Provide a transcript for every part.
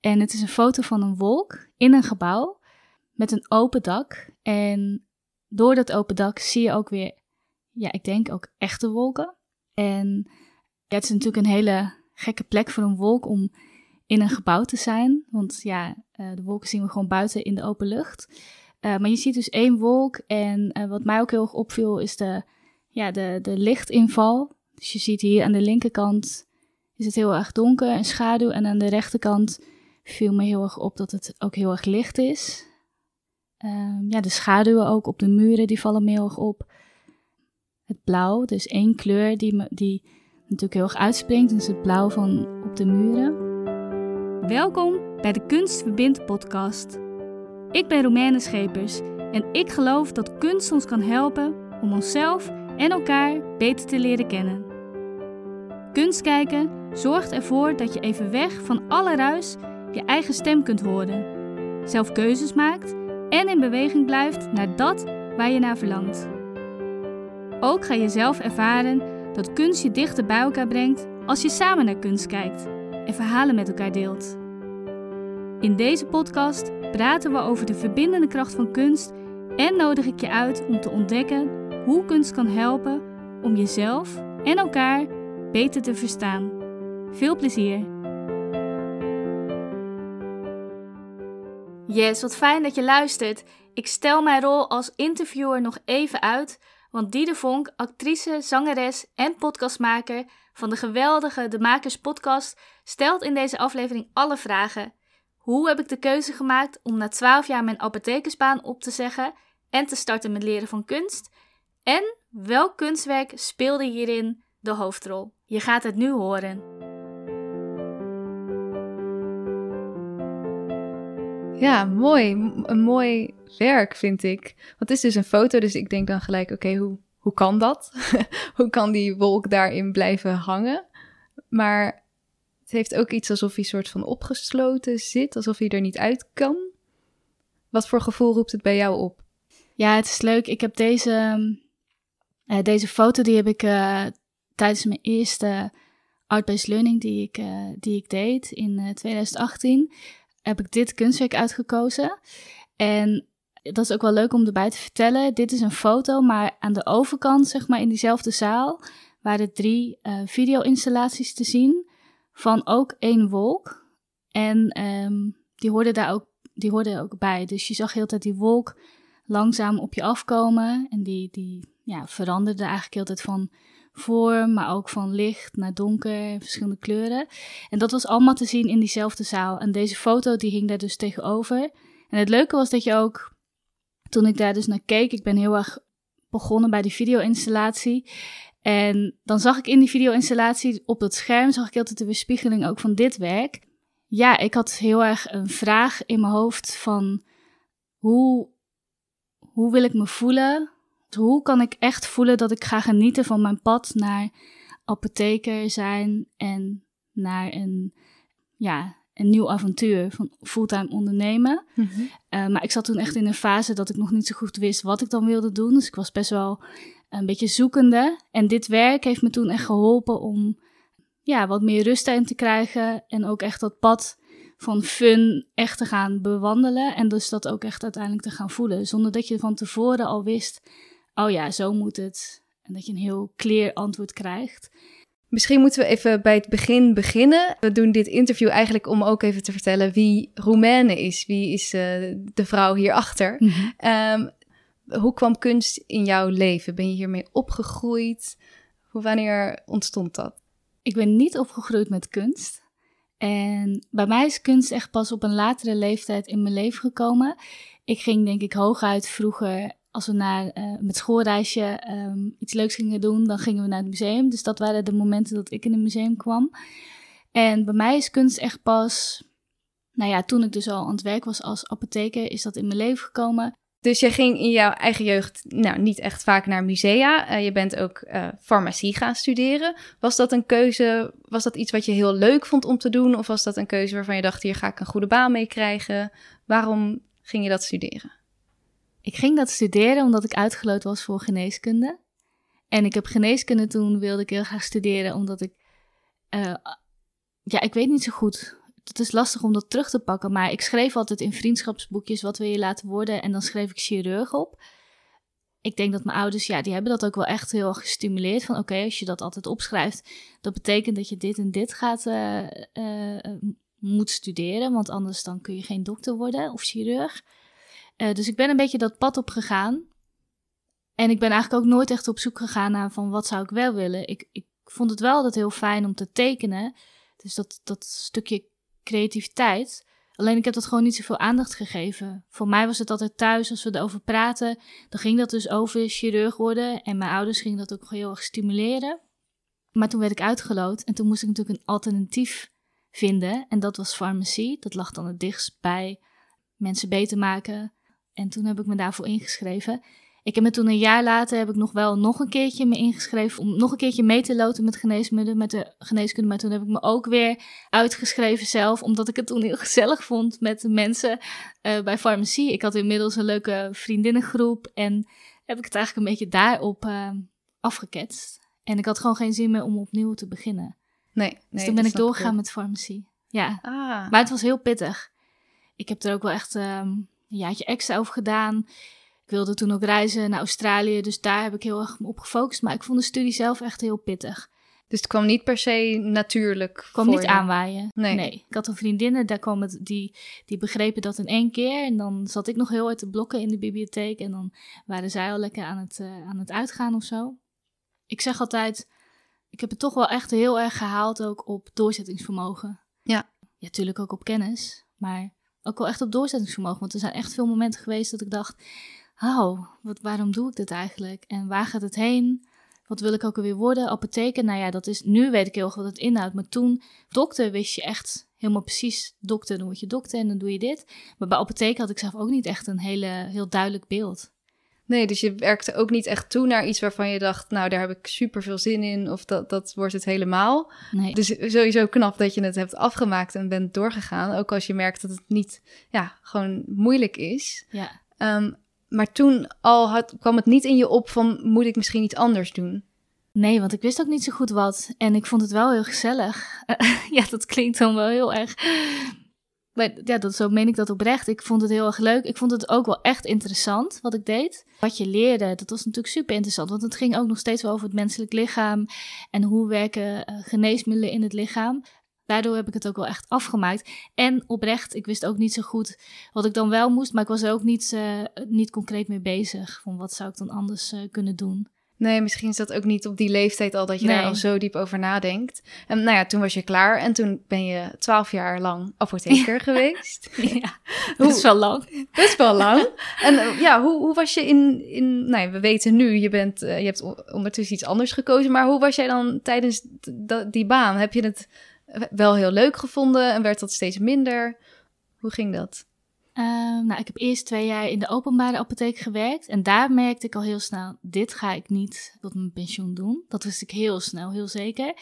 En het is een foto van een wolk in een gebouw met een open dak. En door dat open dak zie je ook weer, ja, ik denk ook echte wolken. En ja, het is natuurlijk een hele gekke plek voor een wolk om in een gebouw te zijn. Want ja, uh, de wolken zien we gewoon buiten in de open lucht. Uh, maar je ziet dus één wolk. En uh, wat mij ook heel erg opviel is de, ja, de, de lichtinval. Dus je ziet hier aan de linkerkant is het heel erg donker en schaduw. En aan de rechterkant viel me heel erg op dat het ook heel erg licht is. Uh, ja, de schaduwen ook op de muren, die vallen me heel erg op. Het blauw, dus één kleur die, me, die natuurlijk heel erg uitspringt, is het blauw van op de muren. Welkom bij de Kunst Verbindt podcast. Ik ben Romaine Schepers en ik geloof dat kunst ons kan helpen om onszelf en elkaar beter te leren kennen. Kunst kijken zorgt ervoor dat je even weg van alle ruis je eigen stem kunt horen, zelf keuzes maakt en in beweging blijft naar dat waar je naar verlangt. Ook ga je zelf ervaren dat kunst je dichter bij elkaar brengt als je samen naar kunst kijkt en verhalen met elkaar deelt. In deze podcast praten we over de verbindende kracht van kunst en nodig ik je uit om te ontdekken hoe kunst kan helpen om jezelf en elkaar beter te verstaan. Veel plezier! Yes, wat fijn dat je luistert. Ik stel mijn rol als interviewer nog even uit, want Diede Vonk, actrice, zangeres en podcastmaker van de geweldige De Makers podcast, stelt in deze aflevering alle vragen. Hoe heb ik de keuze gemaakt om na 12 jaar mijn apothekersbaan op te zeggen en te starten met leren van kunst? En welk kunstwerk speelde hierin de hoofdrol? Je gaat het nu horen. Ja, mooi. Een mooi werk vind ik. Want het is dus een foto, dus ik denk dan gelijk, oké, hoe, hoe kan dat? hoe kan die wolk daarin blijven hangen? Maar het heeft ook iets alsof hij soort van opgesloten zit, alsof hij er niet uit kan. Wat voor gevoel roept het bij jou op? Ja, het is leuk. Ik heb deze, uh, deze foto, die heb ik uh, tijdens mijn eerste Art-Based Learning die ik, uh, die ik deed in 2018, heb ik dit kunstwerk uitgekozen. En dat is ook wel leuk om erbij te vertellen. Dit is een foto, maar aan de overkant, zeg maar in diezelfde zaal, waren drie video-installaties te zien van ook één wolk. En um, die hoorde daar ook, die hoorde ook bij. Dus je zag heel tijd die wolk langzaam op je afkomen. En die, die ja, veranderde eigenlijk heel tijd van vorm, maar ook van licht naar donker, verschillende kleuren. En dat was allemaal te zien in diezelfde zaal. En deze foto die hing daar dus tegenover. En het leuke was dat je ook, toen ik daar dus naar keek, ik ben heel erg begonnen bij die video-installatie. En dan zag ik in die video-installatie op dat scherm, zag ik altijd de weerspiegeling ook van dit werk. Ja, ik had heel erg een vraag in mijn hoofd van hoe, hoe wil ik me voelen? Hoe kan ik echt voelen dat ik ga genieten van mijn pad naar apotheker zijn en naar een, ja, een nieuw avontuur van fulltime ondernemen. Mm maar ik zat toen echt in een fase dat ik nog niet zo goed wist wat ik dan wilde doen. Dus ik was best wel een beetje zoekende. En dit werk heeft me toen echt geholpen om ja, wat meer rust in te krijgen. En ook echt dat pad van fun echt te gaan bewandelen. En dus dat ook echt uiteindelijk te gaan voelen. Zonder dat je van tevoren al wist, oh ja, zo moet het. En dat je een heel clear antwoord krijgt. Misschien moeten we even bij het begin beginnen. We doen dit interview eigenlijk om ook even te vertellen wie Romaine is. Wie is uh, de vrouw hierachter? Mm -hmm hoe kwam kunst in jouw leven? Ben je hiermee opgegroeid? Hoe, wanneer ontstond dat? Ik ben niet opgegroeid met kunst. En bij mij is kunst echt pas op een latere leeftijd in mijn leven gekomen. Ik ging denk ik hooguit vroeger, als we naar, uh, met schoolreisje um, iets leuks gingen doen, dan gingen we naar het museum. Dus dat waren de momenten dat ik in het museum kwam. En bij mij is kunst echt pas, nou ja, toen ik dus al aan het werk was als apotheker, is dat in mijn leven gekomen. Dus je ging in jouw eigen jeugd nou, niet echt vaak naar musea. Uh, je bent ook uh, farmacie gaan studeren. Was dat een keuze, was dat iets wat je heel leuk vond om te doen? Of was dat een keuze waarvan je dacht, hier ga ik een goede baan mee krijgen? Waarom ging je dat studeren? Ik ging dat studeren omdat ik uitgeloot was voor geneeskunde. En ik heb geneeskunde toen wilde ik heel graag studeren omdat ik... Uh, ja, ik weet niet zo goed dat is lastig om dat terug te pakken. Maar ik schreef altijd in vriendschapsboekjes wat wil je laten worden. En dan schreef ik chirurg op. Ik denk dat mijn ouders, ja, die hebben dat ook wel echt heel erg gestimuleerd. Van oké, als je dat altijd opschrijft, dat betekent dat je dit en dit gaat, uh, moet studeren. Want anders dan kun je geen dokter worden of chirurg. Uh, dus ik ben een beetje dat pad op gegaan. En ik ben eigenlijk ook nooit echt op zoek gegaan naar van wat zou ik wel willen. Ik, ik vond het wel altijd heel fijn om te tekenen. Dus dat, dat stukje creativiteit. Alleen ik heb dat gewoon niet zoveel aandacht gegeven. Voor mij was het altijd thuis, als we erover praten, dan ging dat dus over chirurg worden. En mijn ouders gingen dat ook heel erg stimuleren. Maar toen werd ik uitgeloot en toen moest ik natuurlijk een alternatief vinden. En dat was farmacie. Dat lag dan het dichtst bij mensen beter maken. En toen heb ik me daarvoor ingeschreven. Ik heb me toen een jaar later heb ik nog wel nog een keertje me ingeschreven om nog een keertje mee te loten met geneesmiddelen, met de geneeskunde. Maar toen heb ik me ook weer uitgeschreven zelf, omdat ik het toen heel gezellig vond met de mensen uh, bij farmacie. Ik had inmiddels een leuke vriendinnengroep en heb ik het eigenlijk een beetje daarop uh, afgeketst. En ik had gewoon geen zin meer om opnieuw te beginnen. Nee, nee dus toen ben ik doorgegaan met farmacie. Ja, ah. maar het was heel pittig. Ik heb er ook wel echt um, een jaartje extra over gedaan. Ik wilde toen ook reizen naar Australië, dus daar heb ik heel erg op gefocust. Maar ik vond de studie zelf echt heel pittig. Dus het kwam niet per se natuurlijk. Het kwam niet je. aanwaaien. Nee. nee. Ik had een vriendinnen, daar kwam het, die, die begrepen dat in één keer. En dan zat ik nog heel uit te blokken in de bibliotheek. En dan waren zij al lekker aan het, uh, aan het uitgaan of zo. Ik zeg altijd, ik heb het toch wel echt heel erg gehaald ook op doorzettingsvermogen. Ja. Ja, natuurlijk ook op kennis. Maar ook wel echt op doorzettingsvermogen. Want er zijn echt veel momenten geweest dat ik dacht oh, wat, waarom doe ik dit eigenlijk? En waar gaat het heen? Wat wil ik ook alweer worden? Apotheker, nou ja, dat is, nu weet ik heel erg wat het inhoudt. Maar toen, dokter, wist je echt helemaal precies, dokter, dan word je dokter en dan doe je dit. Maar bij apotheker had ik zelf ook niet echt een hele, heel duidelijk beeld. Nee, dus je werkte ook niet echt toe naar iets waarvan je dacht, nou, daar heb ik super veel zin in, of dat, dat wordt het helemaal. Nee. Dus sowieso knap dat je het hebt afgemaakt en bent doorgegaan, ook als je merkt dat het niet, ja, gewoon moeilijk is. Ja. Um, maar toen al had, kwam het niet in je op van moet ik misschien iets anders doen? Nee, want ik wist ook niet zo goed wat. En ik vond het wel heel gezellig. ja, dat klinkt dan wel heel erg. Maar ja, dat, zo meen ik dat oprecht. Ik vond het heel erg leuk. Ik vond het ook wel echt interessant wat ik deed. Wat je leerde, dat was natuurlijk super interessant. Want het ging ook nog steeds wel over het menselijk lichaam. En hoe werken uh, geneesmiddelen in het lichaam. Daardoor heb ik het ook wel echt afgemaakt. En oprecht, ik wist ook niet zo goed wat ik dan wel moest, maar ik was er ook niet, uh, niet concreet mee bezig. Van wat zou ik dan anders uh, kunnen doen? Nee, misschien is dat ook niet op die leeftijd al dat je nee. daar al zo diep over nadenkt. En nou ja, toen was je klaar en toen ben je twaalf jaar lang apotheker geweest. Ja, dat is wel lang. Dat is wel lang. En uh, ja, hoe, hoe was je in, in, nou ja, we weten nu, je, bent, uh, je hebt ondertussen iets anders gekozen, maar hoe was jij dan tijdens die baan? Heb je het wel heel leuk gevonden en werd dat steeds minder? Hoe ging dat? Uh, nou, ik heb eerst twee jaar in de openbare apotheek gewerkt. En daar merkte ik al heel snel: dit ga ik niet tot mijn pensioen doen. Dat wist ik heel snel, heel zeker.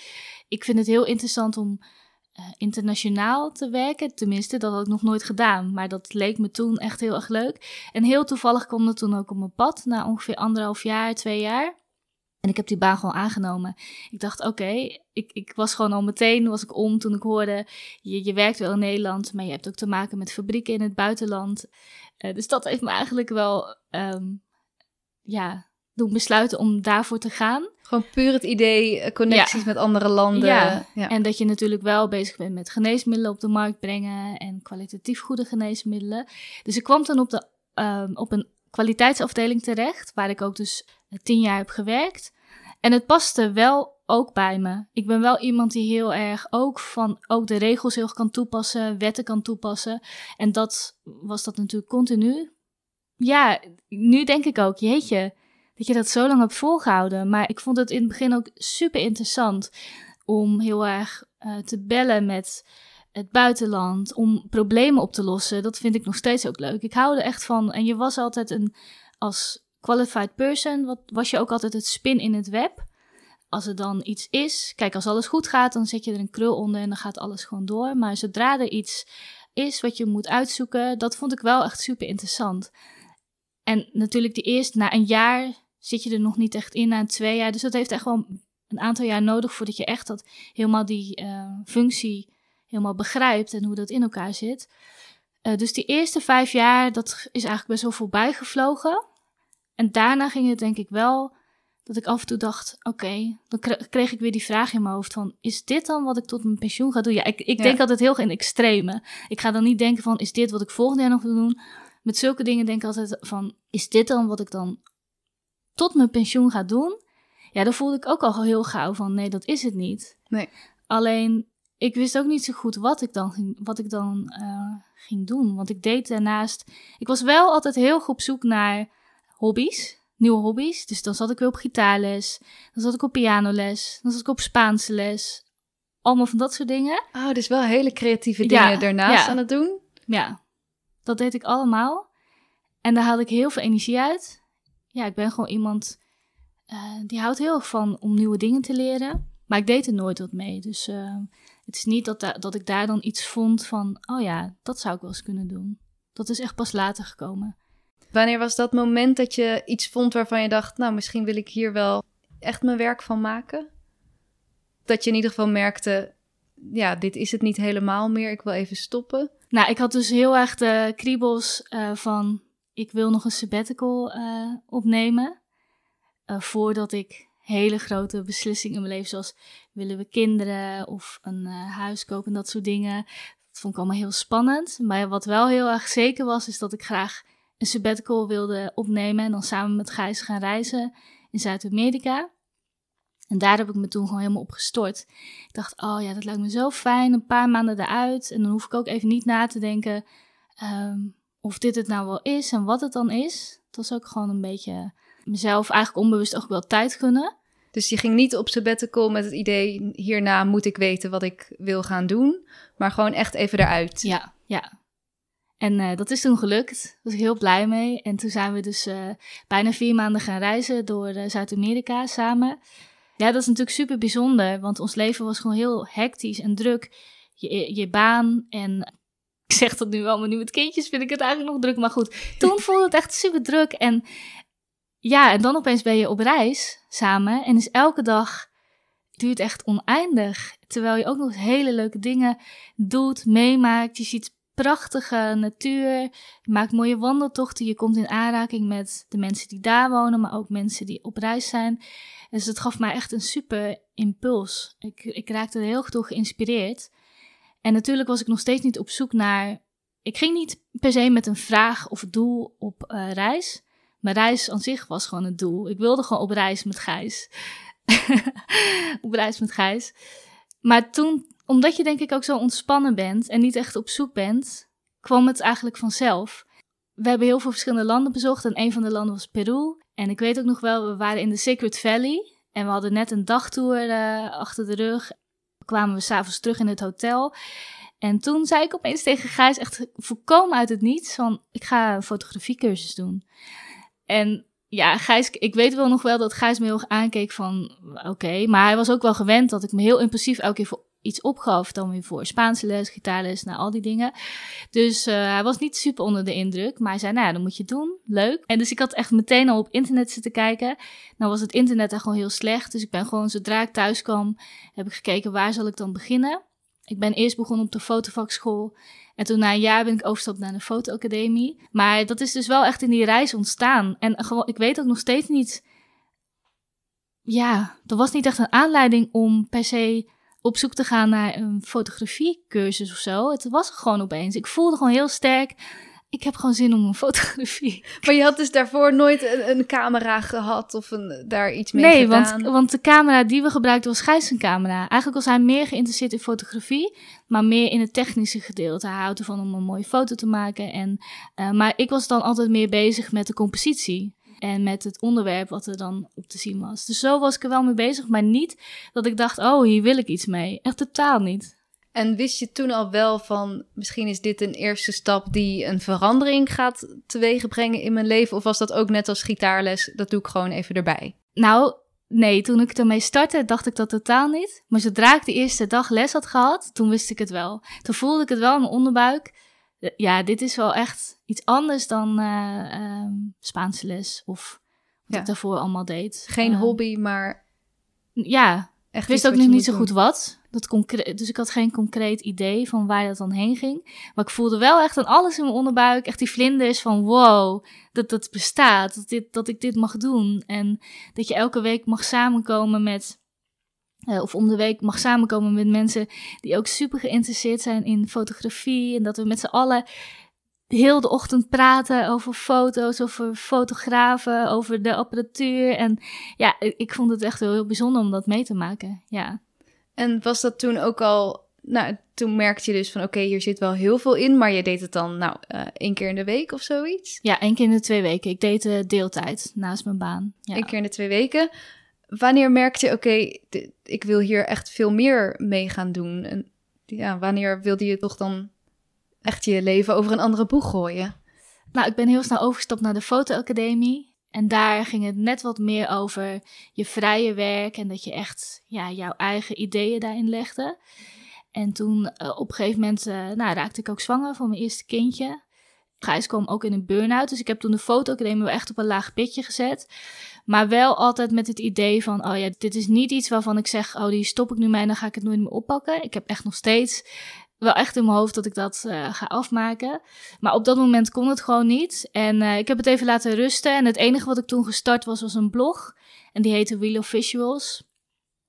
Ik vind het heel interessant om uh, internationaal te werken. Tenminste, dat had ik nog nooit gedaan. Maar dat leek me toen echt heel erg leuk. En heel toevallig kwam dat toen ook op mijn pad, na ongeveer anderhalf jaar, twee jaar. En ik heb die baan gewoon aangenomen. Ik dacht, oké, okay, ik, ik was gewoon al meteen, was ik om toen ik hoorde, je, je werkt wel in Nederland, maar je hebt ook te maken met fabrieken in het buitenland. Uh, dus dat heeft me eigenlijk wel, um, ja, doen besluiten om daarvoor te gaan. Gewoon puur het idee, connecties ja. met andere landen. Ja. ja. en dat je natuurlijk wel bezig bent met geneesmiddelen op de markt brengen en kwalitatief goede geneesmiddelen. Dus ik kwam dan op, de, um, op een kwaliteitsafdeling terecht, waar ik ook dus tien jaar heb gewerkt. En het paste wel ook bij me. Ik ben wel iemand die heel erg ook van ook de regels heel kan toepassen, wetten kan toepassen. En dat was dat natuurlijk continu. Ja, nu denk ik ook, jeetje, dat je dat zo lang hebt volgehouden. Maar ik vond het in het begin ook super interessant om heel erg uh, te bellen met het buitenland, om problemen op te lossen. Dat vind ik nog steeds ook leuk. Ik hou er echt van. En je was altijd een, als qualified person, wat, was je ook altijd het spin in het web. Als er dan iets is, kijk, als alles goed gaat, dan zet je er een krul onder en dan gaat alles gewoon door. Maar zodra er iets is wat je moet uitzoeken, dat vond ik wel echt super interessant. En natuurlijk, die eerst na een jaar zit je er nog niet echt in, na twee jaar. Dus dat heeft echt wel een aantal jaar nodig voordat je echt dat helemaal die uh, functie helemaal begrijpt en hoe dat in elkaar zit. Eh, dus die eerste vijf jaar, dat is eigenlijk best wel voorbij gevlogen. En daarna ging het denk ik wel dat ik af en toe dacht, oké, dan kreeg ik weer die vraag in mijn hoofd van, is dit dan wat ik tot mijn pensioen ga doen? Ja, ik, ik denk altijd heel in extreme. Ik ga dan niet denken van, is dit wat ik volgend jaar nog wil doen? Met zulke dingen denk ik altijd van, is dit dan wat ik dan tot mijn pensioen ga doen? Ja, dan voelde ik ook al heel gauw van, nee, dat is het niet. Nee. Alleen, ik wist ook niet zo goed wat ik dan ging, wat ik dan, uh, ging doen. Want ik deed daarnaast, ik was wel altijd heel goed op zoek naar hobby's nieuwe hobby's. Dus dan zat ik weer op gitaarles, dan zat ik op pianoles, dan zat ik op Spaanse les. Allemaal van dat soort dingen. Oh, dus wel hele creatieve dingen ja, daarnaast aan het doen? Ja, dat deed ik allemaal. En daar haalde ik heel veel energie uit. Ja, ik ben gewoon iemand uh, die houdt heel erg van om nieuwe dingen te leren. Maar ik deed er nooit wat mee. Dus uh, het is niet dat, dat ik daar dan iets vond van, oh ja, dat zou ik wel eens kunnen doen. Dat is echt pas later gekomen. Wanneer was dat moment dat je iets vond waarvan je dacht, nou, misschien wil ik hier wel echt mijn werk van maken? Dat je in ieder geval merkte, ja, dit is het niet helemaal meer, ik wil even stoppen. Nou, ik had dus heel erg de kriebels uh, van, ik wil nog een sabbatical uh, opnemen. Uh, voordat ik hele grote beslissingen in mijn leven, zoals willen we kinderen of een huis kopen en dat soort dingen. Dat vond ik allemaal heel spannend. Maar wat wel heel erg zeker was, is dat ik graag een sabbatical wilde opnemen en dan samen met Gijs gaan reizen in Zuid-Amerika. En daar heb ik me toen gewoon helemaal op gestort. Ik dacht, oh ja, dat lijkt me zo fijn, een paar maanden eruit. En dan hoef ik ook even niet na te denken um, of dit het nou wel is en wat het dan is. Het was ook gewoon een beetje mezelf eigenlijk onbewust ook wel tijd gunnen. Dus je ging niet op sabbatical met het idee, hierna moet ik weten wat ik wil gaan doen. Maar gewoon echt even eruit. Ja, ja. En uh, dat is toen gelukt. Daar was ik heel blij mee. En toen zijn we dus uh, bijna vier maanden gaan reizen door uh, Zuid-Amerika samen. Ja, dat is natuurlijk super bijzonder, want ons leven was gewoon heel hectisch en druk. Je, je baan en ik zeg dat nu wel, maar nu met kindjes vind ik het eigenlijk nog druk. Maar goed, toen voelde het echt super druk. En ja, en dan opeens ben je op reis samen en is elke dag duurt echt oneindig. Terwijl je ook nog hele leuke dingen doet, meemaakt. Je ziet prachtige natuur. Je maakt mooie wandeltochten. Je komt in aanraking met de mensen die daar wonen, maar ook mensen die op reis zijn. Dus het gaf mij echt een super impuls. Ik, ik raakte er heel erg door geïnspireerd. En natuurlijk was ik nog steeds niet op zoek naar. Ik ging niet per se met een vraag of doel op uh, reis. Mijn reis aan zich was gewoon het doel. Ik wilde gewoon op reis met Gijs. op reis met Gijs. Maar toen omdat je denk ik ook zo ontspannen bent en niet echt op zoek bent, kwam het eigenlijk vanzelf. We hebben heel veel verschillende landen bezocht en een van de landen was Peru. En ik weet ook nog wel, we waren in de Sacred Valley en we hadden net een dagtour uh, achter de rug. Kwamen we s'avonds terug in het hotel. En toen zei ik opeens tegen Gijs, echt volkomen uit het niets, van ik ga een fotografiecursus doen. En ja, Gijs, ik weet wel nog wel dat Gijs me heel erg aankeek van oké, maar hij was ook wel gewend dat ik me heel impulsief elke keer voor iets opgaf dan weer voor Spaanse les, gitaarles, nou al die dingen. Dus uh, hij was niet super onder de indruk, maar hij zei, nou ja, dan moet je doen, leuk. En dus ik had echt meteen al op internet zitten kijken. Nou was het internet daar gewoon heel slecht, dus ik ben gewoon, zodra ik thuis kwam, heb ik gekeken waar zal ik dan beginnen. Ik ben eerst begonnen op de fotovakschool en toen na een jaar ben ik overgestapt naar de fotoacademie. Maar dat is dus wel echt in die reis ontstaan. En gewoon, ik weet ook nog steeds niet ja, er was niet echt een aanleiding om per se op zoek te gaan naar een fotografiecursus of zo. Het was gewoon opeens. Ik voelde gewoon heel sterk. Ik heb gewoon zin om een fotografie. Maar je had dus daarvoor nooit een, een camera gehad of een, daar iets mee nee, gedaan? Nee, want, want de camera die we gebruikten was Gijs camera. Eigenlijk was hij meer geïnteresseerd in fotografie, maar meer in het technische gedeelte. Hij houdt ervan om een mooie foto te maken. En, uh, maar ik was dan altijd meer bezig met de compositie en met het onderwerp wat er dan op te zien was. Dus zo was ik er wel mee bezig, maar niet dat ik dacht, oh, hier wil ik iets mee. Echt totaal niet. En wist je toen al wel van, misschien is dit een eerste stap die een verandering gaat teweegbrengen in mijn leven? Of was dat ook net als gitaarles, dat doe ik gewoon even erbij? Nou, nee, toen ik ermee startte, dacht ik dat totaal niet. Maar zodra ik de eerste dag les had gehad, toen wist ik het wel. Toen voelde ik het wel in mijn onderbuik ja, dit is wel echt iets anders dan uh, Spaanse les of wat ik daarvoor allemaal deed. Geen uh, hobby, maar ja, echt ik wist ook nog niet zo goed wat. dat concreet, dus ik had geen concreet idee van waar dat dan heen ging. Maar ik voelde wel echt aan alles in mijn onderbuik, echt die vlinders van wow, dat dat bestaat, dat, dit, dat ik dit mag doen. En dat je elke week mag samenkomen met, uh, of om de week mag samenkomen met mensen die ook super geïnteresseerd zijn in fotografie. En dat we met z'n allen heel de ochtend praten over foto's, over fotografen, over de apparatuur. En ja, ik vond het echt heel, heel bijzonder om dat mee te maken. Ja. En was dat toen ook al. Nou, toen merkte je dus van oké, hier zit wel heel veel in, maar je deed het dan nou uh, één keer in de week of zoiets? Ja, één keer in de twee weken. Ik deed uh, deeltijd naast mijn baan. Ja. Eén keer in de twee weken. Wanneer merkte je, oké, ik wil hier echt veel meer mee gaan doen? En ja, wanneer wilde je toch dan echt je leven over een andere boeg gooien? Nou, ik ben heel snel overgestapt naar de fotoacademie. En daar ging het net wat meer over je vrije werk en dat je echt ja, jouw eigen ideeën daarin legde. En toen uh, op een gegeven moment uh, nou, raakte ik ook zwanger van mijn eerste kindje. Gijs kwam ook in een burn-out, dus ik heb toen de fotoacademie wel echt op een laag pitje gezet. Maar wel altijd met het idee van, oh ja, dit is niet iets waarvan ik zeg, oh die stop ik nu mee en dan ga ik het nooit meer oppakken. Ik heb echt nog steeds wel echt in mijn hoofd dat ik dat uh, ga afmaken. Maar op dat moment kon het gewoon niet. En uh, ik heb het even laten rusten. En het enige wat ik toen gestart was, was een blog. En die heette Wheel of Visuals.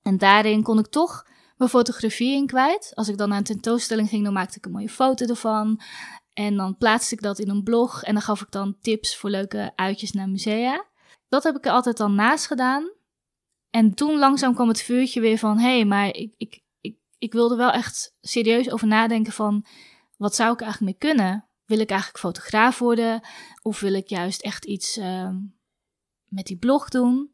En daarin kon ik toch mijn fotografie in kwijt. Als ik dan naar een tentoonstelling ging, dan maakte ik een mooie foto ervan. En dan plaatste ik dat in een blog. En dan gaf ik dan tips voor leuke uitjes naar musea. Dat heb ik er altijd dan naast gedaan. En toen langzaam kwam het vuurtje weer van: hé, hey, maar ik, ik, ik wilde wel echt serieus over nadenken van wat zou ik eigenlijk mee kunnen? Wil ik eigenlijk fotograaf worden? Of wil ik juist echt iets uh, met die blog doen?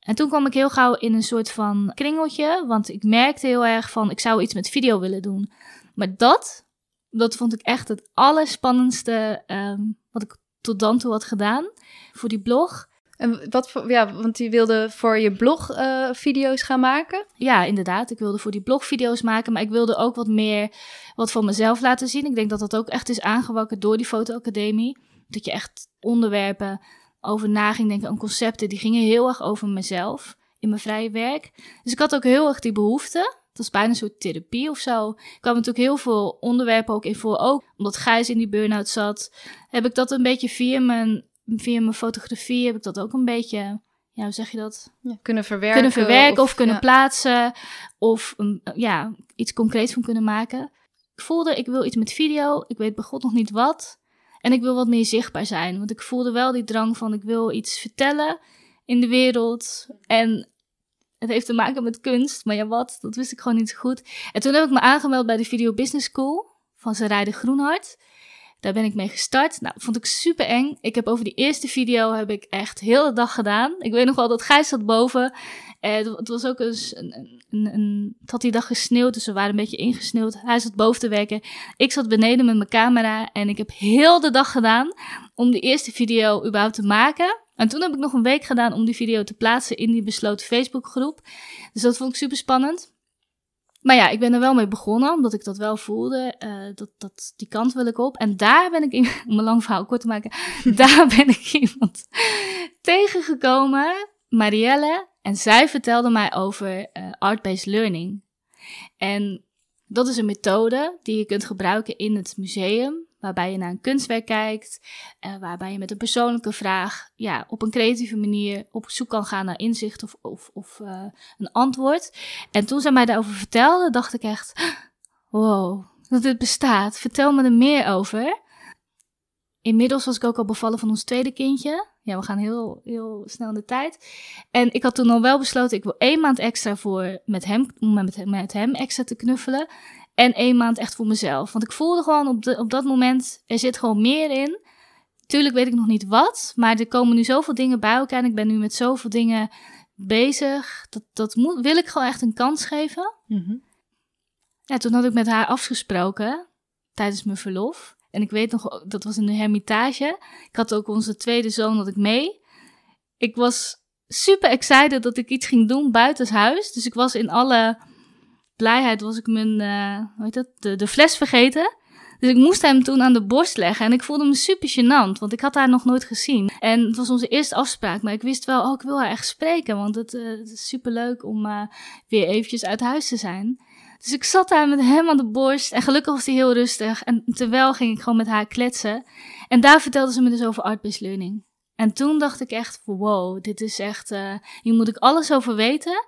En toen kwam ik heel gauw in een soort van kringeltje, want ik merkte heel erg van ik zou iets met video willen doen. Maar dat, dat vond ik echt het allerspannendste um, wat ik tot dan toe had gedaan voor die blog. En wat voor, ja, want je wilde voor je blog uh, video's gaan maken? Ja, inderdaad. Ik wilde voor die blog video's maken, maar ik wilde ook wat meer wat van mezelf laten zien. Ik denk dat dat ook echt is aangewakkerd door die fotoacademie. Dat je echt onderwerpen over na ging denken en concepten, die gingen heel erg over mezelf in mijn vrije werk. Dus ik had ook heel erg die behoefte. Het was bijna een soort therapie of zo. Ik kwam natuurlijk heel veel onderwerpen ook in voor. Ook omdat Gijs in die burn-out zat, heb ik dat een beetje via mijn via mijn fotografie heb ik dat ook een beetje, ja, hoe zeg je dat? Ja, kunnen verwerken. Kunnen verwerken of, kunnen plaatsen. Of ja, iets concreets van kunnen maken. Ik voelde, ik wil iets met video. Ik weet bij God nog niet wat. En ik wil wat meer zichtbaar zijn. Want ik voelde wel die drang van, ik wil iets vertellen in de wereld. En het heeft te maken met kunst. Maar ja, wat? Dat wist ik gewoon niet zo goed. En toen heb ik me aangemeld bij de Video Business School van Zerijde Groenhart. Daar ben ik mee gestart. Nou, vond ik super eng. Ik heb over die eerste video heb ik echt heel de dag gedaan. Ik weet nog wel dat Gijs zat boven. Eh, het was ook eens een, een, een, het had die dag gesneeuwd, dus we waren een beetje ingesneeuwd. Hij zat boven te werken. Ik zat beneden met mijn camera en ik heb heel de dag gedaan om die eerste video überhaupt te maken. En toen heb ik nog een week gedaan om die video te plaatsen in die besloten Facebookgroep. Dus dat vond ik super spannend. Maar ja, ik ben er wel mee begonnen, omdat ik dat wel voelde. Uh, dat, dat, die kant wil ik op. En daar ben ik, in, om een lang verhaal kort te maken, daar ben ik iemand tegengekomen, Marielle. En zij vertelde mij over uh, art-based learning. En dat is een methode die je kunt gebruiken in het museum waarbij je naar een kunstwerk kijkt, uh, waarbij je met een persoonlijke vraag ja, op een creatieve manier op zoek kan gaan naar inzicht of, of, of uh, een antwoord. En toen zij mij daarover vertelde, dacht ik echt, wow, dat dit bestaat. Vertel me er meer over. Inmiddels was ik ook al bevallen van ons tweede kindje. Ja, we gaan heel, heel snel in de tijd. En ik had toen al wel besloten, ik wil één maand extra voor met hem, met, met hem extra te knuffelen. En één maand echt voor mezelf. Want ik voelde gewoon op, de, op dat moment, er zit gewoon meer in. Tuurlijk weet ik nog niet wat, maar er komen nu zoveel dingen bij elkaar. En ik ben nu met zoveel dingen bezig. Dat, dat moet, wil ik gewoon echt een kans geven. Mm Ja, toen had ik met haar afgesproken tijdens mijn verlof. En ik weet nog, dat was in de hermitage. Ik had ook onze tweede zoon had ik mee. Ik was super excited dat ik iets ging doen buitenshuis. Dus ik was in alle blijheid was ik mijn, uh, hoe heet dat, de, fles vergeten. Dus ik moest hem toen aan de borst leggen. En ik voelde me super gênant, want ik had haar nog nooit gezien. En het was onze eerste afspraak. Maar ik wist wel, oh, ik wil haar echt spreken. Want het, het is super leuk om uh, weer eventjes uit huis te zijn. Dus ik zat daar met hem aan de borst en gelukkig was hij heel rustig. En terwijl ging ik gewoon met haar kletsen. En daar vertelde ze me dus over art-based learning. En toen dacht ik echt, wow, dit is echt, hier moet ik alles over weten.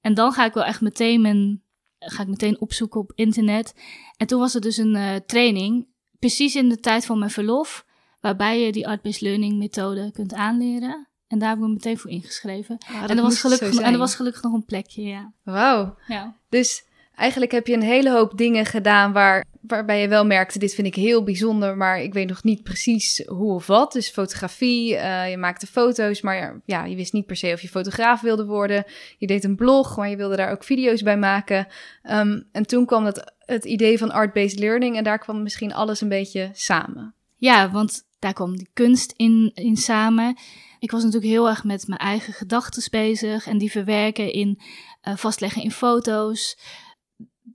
En dan ga ik wel echt meteen mijn, ga ik meteen opzoeken op internet. En toen was er dus een uh, training, precies in de tijd van mijn verlof, waarbij je die art-based learning methode kunt aanleren. En daar heb ik me meteen voor ingeschreven. Ah, dat en, er was gelukkig, en er was gelukkig nog een plekje, ja. Wauw. ja. Dus eigenlijk heb je een hele hoop dingen gedaan waar, waarbij je wel merkte, dit vind ik heel bijzonder, maar ik weet nog niet precies hoe of wat. Dus fotografie, eh, je maakte foto's, maar ja, je wist niet per se of je fotograaf wilde worden. Je deed een blog, maar je wilde daar ook video's bij maken. Ehm, en toen kwam het, het idee van art-based learning en daar kwam misschien alles een beetje samen. Ja, want daar kwam die kunst in, in samen. Ik was natuurlijk heel erg met mijn eigen gedachten bezig en die verwerken in uh, vastleggen in foto's.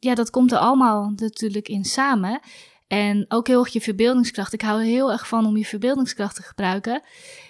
Ja, dat komt er allemaal natuurlijk in samen. En ook heel erg je verbeeldingskracht. Ik hou heel erg van om je verbeeldingskracht te gebruiken.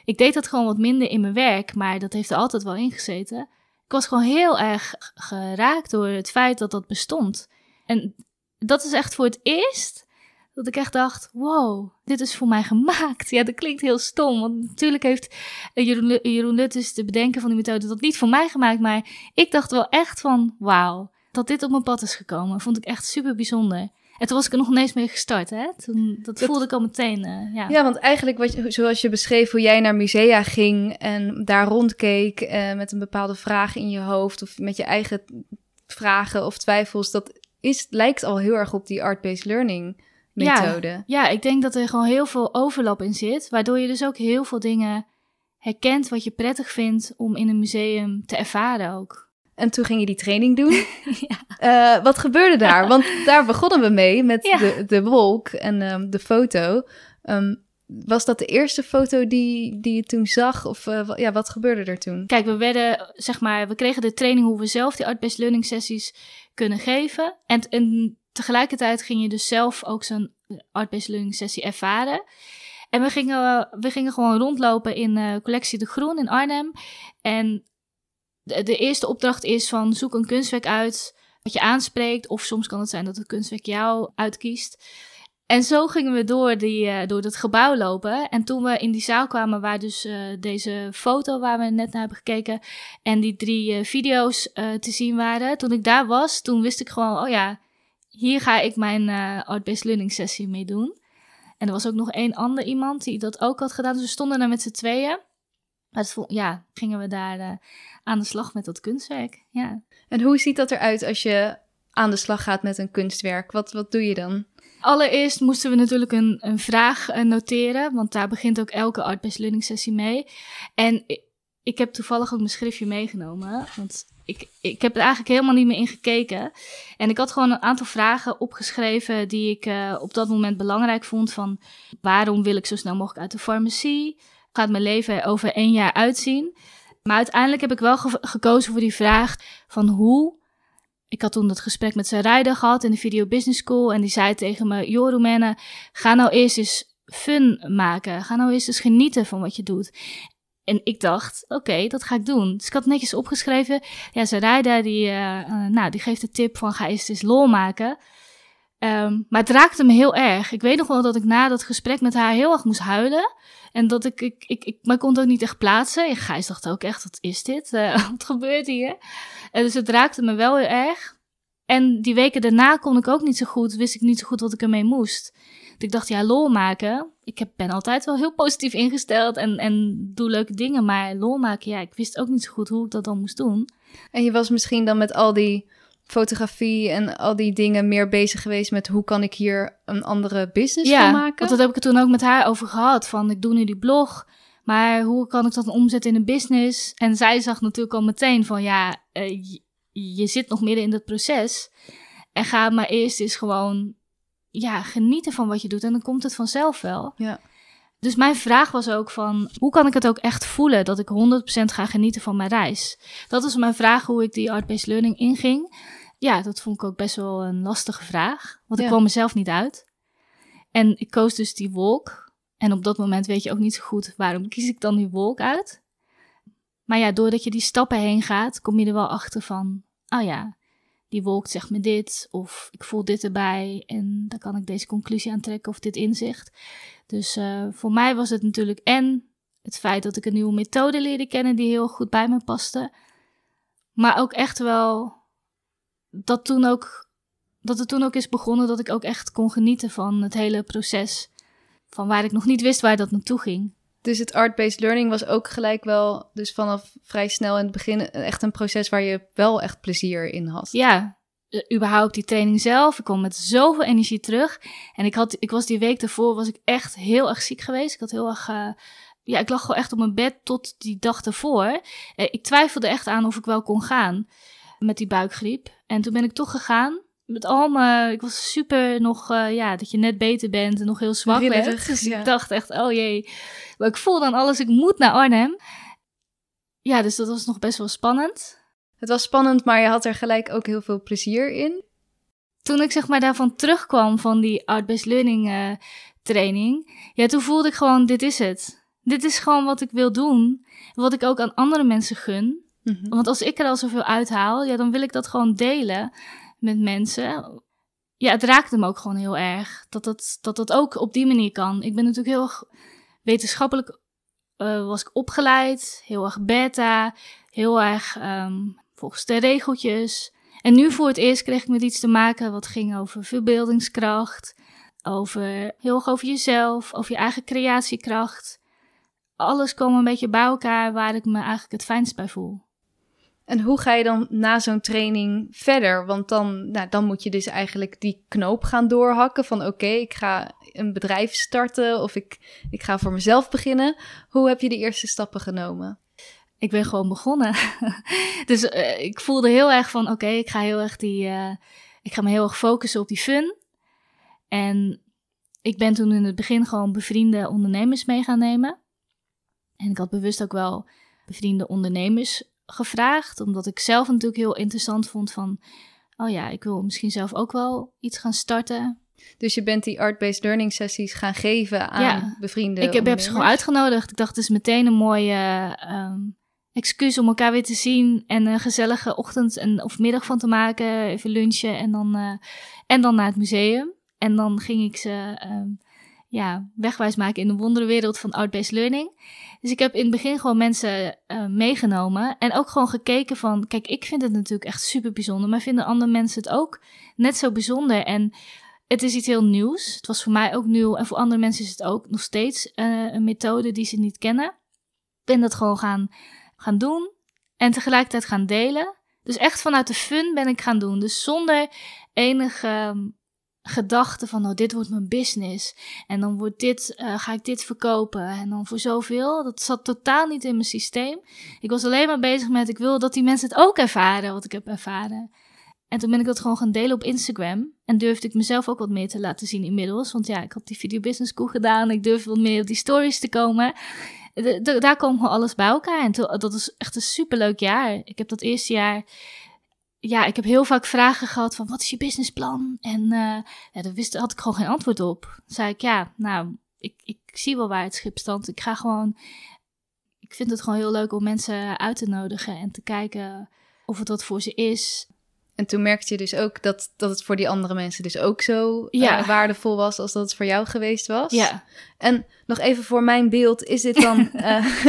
Ik deed dat gewoon wat minder in mijn werk, maar dat heeft er altijd wel in gezeten. Ik was gewoon heel erg geraakt door het feit dat dat bestond. En dat is echt voor het eerst dat ik echt dacht, wow, dit is voor mij gemaakt. Ja, dat klinkt heel stom, want natuurlijk heeft Jeroen, Jeroen Luttes de bedenken van die methode dat niet voor mij gemaakt, maar ik dacht wel echt van, wauw, dat dit op mijn pad is gekomen, vond ik echt super bijzonder. En toen was ik er nog ineens mee gestart, hè? Toen, dat, dat voelde ik al meteen, uh, ja. Ja, want eigenlijk wat zoals je beschreef hoe jij naar musea ging en daar rondkeek uh, met een bepaalde vraag in je hoofd of met je eigen vragen of twijfels, dat is, lijkt al heel erg op die art-based learning methode. Ja, ja, ik denk dat er gewoon heel veel overlap in zit, waardoor je dus ook heel veel dingen herkent wat je prettig vindt om in een museum te ervaren ook. En toen ging je die training doen. ja. uh, wat gebeurde daar? Want daar begonnen we mee met ja. de, de wolk en um, de foto. Um, was dat de eerste foto die, die je toen zag? Of uh, ja, wat gebeurde er toen? Kijk, we werden, zeg maar, we kregen de training hoe we zelf die art-based learning sessies kunnen geven. En, en tegelijkertijd ging je dus zelf ook zo'n art-based learning sessie ervaren. En we gingen, we gingen gewoon rondlopen in uh, collectie De Groen in Arnhem. En de, eerste opdracht is van zoek een kunstwerk uit wat je aanspreekt. Of soms kan het zijn dat het kunstwerk jou uitkiest. En zo gingen we door, die, uh, door dat gebouw lopen. En toen we in die zaal kwamen waar dus uh, deze foto waar we net naar hebben gekeken... en die drie uh, video's te zien waren. Toen ik daar was, toen wist ik gewoon, oh ja, hier ga ik mijn art-based learning sessie mee doen. En er was ook nog één ander iemand die dat ook had gedaan. Dus we stonden daar met z'n tweeën. Maar ja, gingen we daar uh, aan de slag met dat kunstwerk. Ja. En hoe ziet dat eruit als je aan de slag gaat met een kunstwerk? Wat, wat doe je dan? Allereerst moesten we natuurlijk een, een vraag uh, noteren, want daar begint ook elke art-based learning sessie mee. En ik, ik heb toevallig ook mijn schriftje meegenomen, want ik, ik heb er eigenlijk helemaal niet meer in gekeken. En ik had gewoon een aantal vragen opgeschreven die ik uh, op dat moment belangrijk vond. Van waarom wil ik zo snel mogelijk uit de farmacie? Gaat mijn leven er over één jaar uitzien? Maar uiteindelijk heb ik wel ge gekozen voor die vraag van hoe. Ik had toen dat gesprek met rijder gehad in de Video Business School. En die zei tegen me, joh ga nou eerst eens fun maken. Ga nou eerst eens genieten van wat je doet. En ik dacht, oké, dat ga ik doen. Dus ik had netjes opgeschreven. Ja, Sarayda, die, uh, uh, nou, die geeft de tip van ga eerst eens lol maken. Um, maar het raakte me heel erg. Ik weet nog wel dat ik na dat gesprek met haar heel erg moest huilen. En dat ik, ik, ik, ik maar kon het ook niet echt plaatsen. En Gijs dacht ook echt, wat is dit? Uh, wat gebeurt hier? En dus het raakte me wel heel erg. En die weken daarna kon ik ook niet zo goed, wist ik niet zo goed wat ik ermee moest. ik dacht, ja, lol maken. Ik heb, ben altijd wel heel positief ingesteld en, en doe leuke dingen. Maar lol maken, ja, ik wist ook niet zo goed hoe ik dat dan moest doen. En je was misschien dan met al die fotografie en al die dingen meer bezig geweest met hoe kan ik hier een andere business ja, van maken? want dat heb ik het toen ook met haar over gehad. Van ik doe nu die blog, maar hoe kan ik dat omzetten in een business? En zij zag natuurlijk al meteen van ja, uh, je, je zit nog midden in dat proces. En ga maar eerst eens gewoon ja, genieten van wat je doet. En dan komt het vanzelf wel. Ja. Dus mijn vraag was ook van, hoe kan ik het ook echt voelen dat ik 100% ga genieten van mijn reis? Dat was mijn vraag hoe ik die art-based learning inging. Ja, dat vond ik ook best wel een lastige vraag, want ik kwam mezelf niet uit. En ik koos dus die wolk. En op dat moment weet je ook niet zo goed waarom kies ik dan die wolk uit. Maar ja, doordat je die stappen heen gaat, kom je er wel achter van, oh ja, die wolk zegt me dit, of ik voel dit erbij en dan kan ik deze conclusie aantrekken of dit inzicht. Dus uh, voor mij was het natuurlijk en het feit dat ik een nieuwe methode leerde kennen die heel goed bij me paste, maar ook echt wel dat toen ook dat het toen ook is begonnen dat ik ook echt kon genieten van het hele proces. Van waar ik nog niet wist waar dat naartoe ging. Dus het art-based learning was ook gelijk wel, dus vanaf vrij snel in het begin, echt een proces waar je wel echt plezier in had. Ja, eh, überhaupt die training zelf. Ik kwam met zoveel energie terug. En ik, had, ik was die week daarvoor was ik echt heel erg ziek geweest. Ik had heel erg. Uh, ja, ik lag gewoon echt op mijn bed tot die dag ervoor. Uh, ik twijfelde echt aan of ik wel kon gaan met die buikgriep. En toen ben ik toch gegaan met al mijn, ik was super nog, uh, ja, dat je net beter bent en nog heel zwak bent. Dus ik dacht echt, oh jee. Maar ik voel dan alles, ik moet naar Arnhem. Ja, dus dat was nog best wel spannend. Het was spannend, maar je had er gelijk ook heel veel plezier in. Toen ik zeg maar daarvan terugkwam van die art-based learning uh, training, ja, toen voelde ik gewoon, dit is het. Dit is gewoon wat ik wil doen. Wat ik ook aan andere mensen gun. Mm -hmm. Want als ik er al zoveel uithaal, ja, dan wil ik dat gewoon delen met mensen. Ja, het raakte me ook gewoon heel erg. Dat dat, dat dat ook op die manier kan. Ik ben natuurlijk heel erg wetenschappelijk uh, was ik opgeleid. Heel erg beta. Heel erg um, volgens de regeltjes. En nu voor het eerst kreeg ik met iets te maken wat ging over verbeeldingskracht. Over heel erg over jezelf. Over je eigen creatiekracht. Alles kwam een beetje bij elkaar waar ik me eigenlijk het fijnst bij voel. En hoe ga je dan na zo'n training verder? Want dan, nou, dan moet je dus eigenlijk die knoop gaan doorhakken van oké, ik ga een bedrijf starten of ik, ik ga voor mezelf beginnen. Hoe heb je de eerste stappen genomen? Ik ben gewoon begonnen. dus uh, ik voelde heel erg van oké, ik ga heel erg die, uh, ik ga me heel erg focussen op die fun. En ik ben toen in het begin gewoon bevriende ondernemers mee gaan nemen. En ik had bewust ook wel bevriende ondernemers gevraagd, omdat ik zelf natuurlijk heel interessant vond van, oh ja, ik wil misschien zelf ook wel iets gaan starten. Dus je bent die art-based learning sessies gaan geven aan ja, bevrienden. Ik heb, heb ze gewoon uitgenodigd. Ik dacht, het is meteen een mooie um, excuus om elkaar weer te zien en een gezellige ochtend en, of middag van te maken. Even lunchen en dan, uh, en dan naar het museum. En dan ging ik ze um, ja, wegwijs maken in de wonderenwereld van art-based learning. Dus ik heb in het begin gewoon mensen uh, meegenomen en ook gewoon gekeken van, kijk, ik vind het natuurlijk echt super bijzonder, maar vinden andere mensen het ook net zo bijzonder? En het is iets heel nieuws. Het was voor mij ook nieuw en voor andere mensen is het ook nog steeds uh, een methode die ze niet kennen. Ik ben dat gewoon gaan, gaan doen en tegelijkertijd gaan delen. Dus echt vanuit de fun ben ik gaan doen. Dus zonder enige gedachte van, oh, dit wordt mijn business. En dan wordt dit, uh, ga ik dit verkopen. En dan voor zoveel. Dat zat totaal niet in mijn systeem. Ik was alleen maar bezig met, ik wil dat die mensen het ook ervaren, wat ik heb ervaren. En toen ben ik dat gewoon gaan delen op Instagram. En durfde ik mezelf ook wat meer te laten zien inmiddels. Want ja, ik had die video business school gedaan. Ik durfde wat meer op die stories te komen. De, daar kwam gewoon alles bij elkaar. En dat was echt een superleuk jaar. Ik heb dat eerste jaar ja, ik heb heel vaak vragen gehad van wat is je businessplan? En uh, daar wist, had ik gewoon geen antwoord op. Dan zei ik, ja, nou, ik, ik zie wel waar het schip stand. Ik ga gewoon, ik vind het gewoon heel leuk om mensen uit te nodigen en te kijken of het wat voor ze is. En toen merkte je dus ook dat, dat het voor die andere mensen dus ook zo ja. uh, waardevol was als dat het voor jou geweest was. Ja. En nog even voor mijn beeld, is dit dan... uh,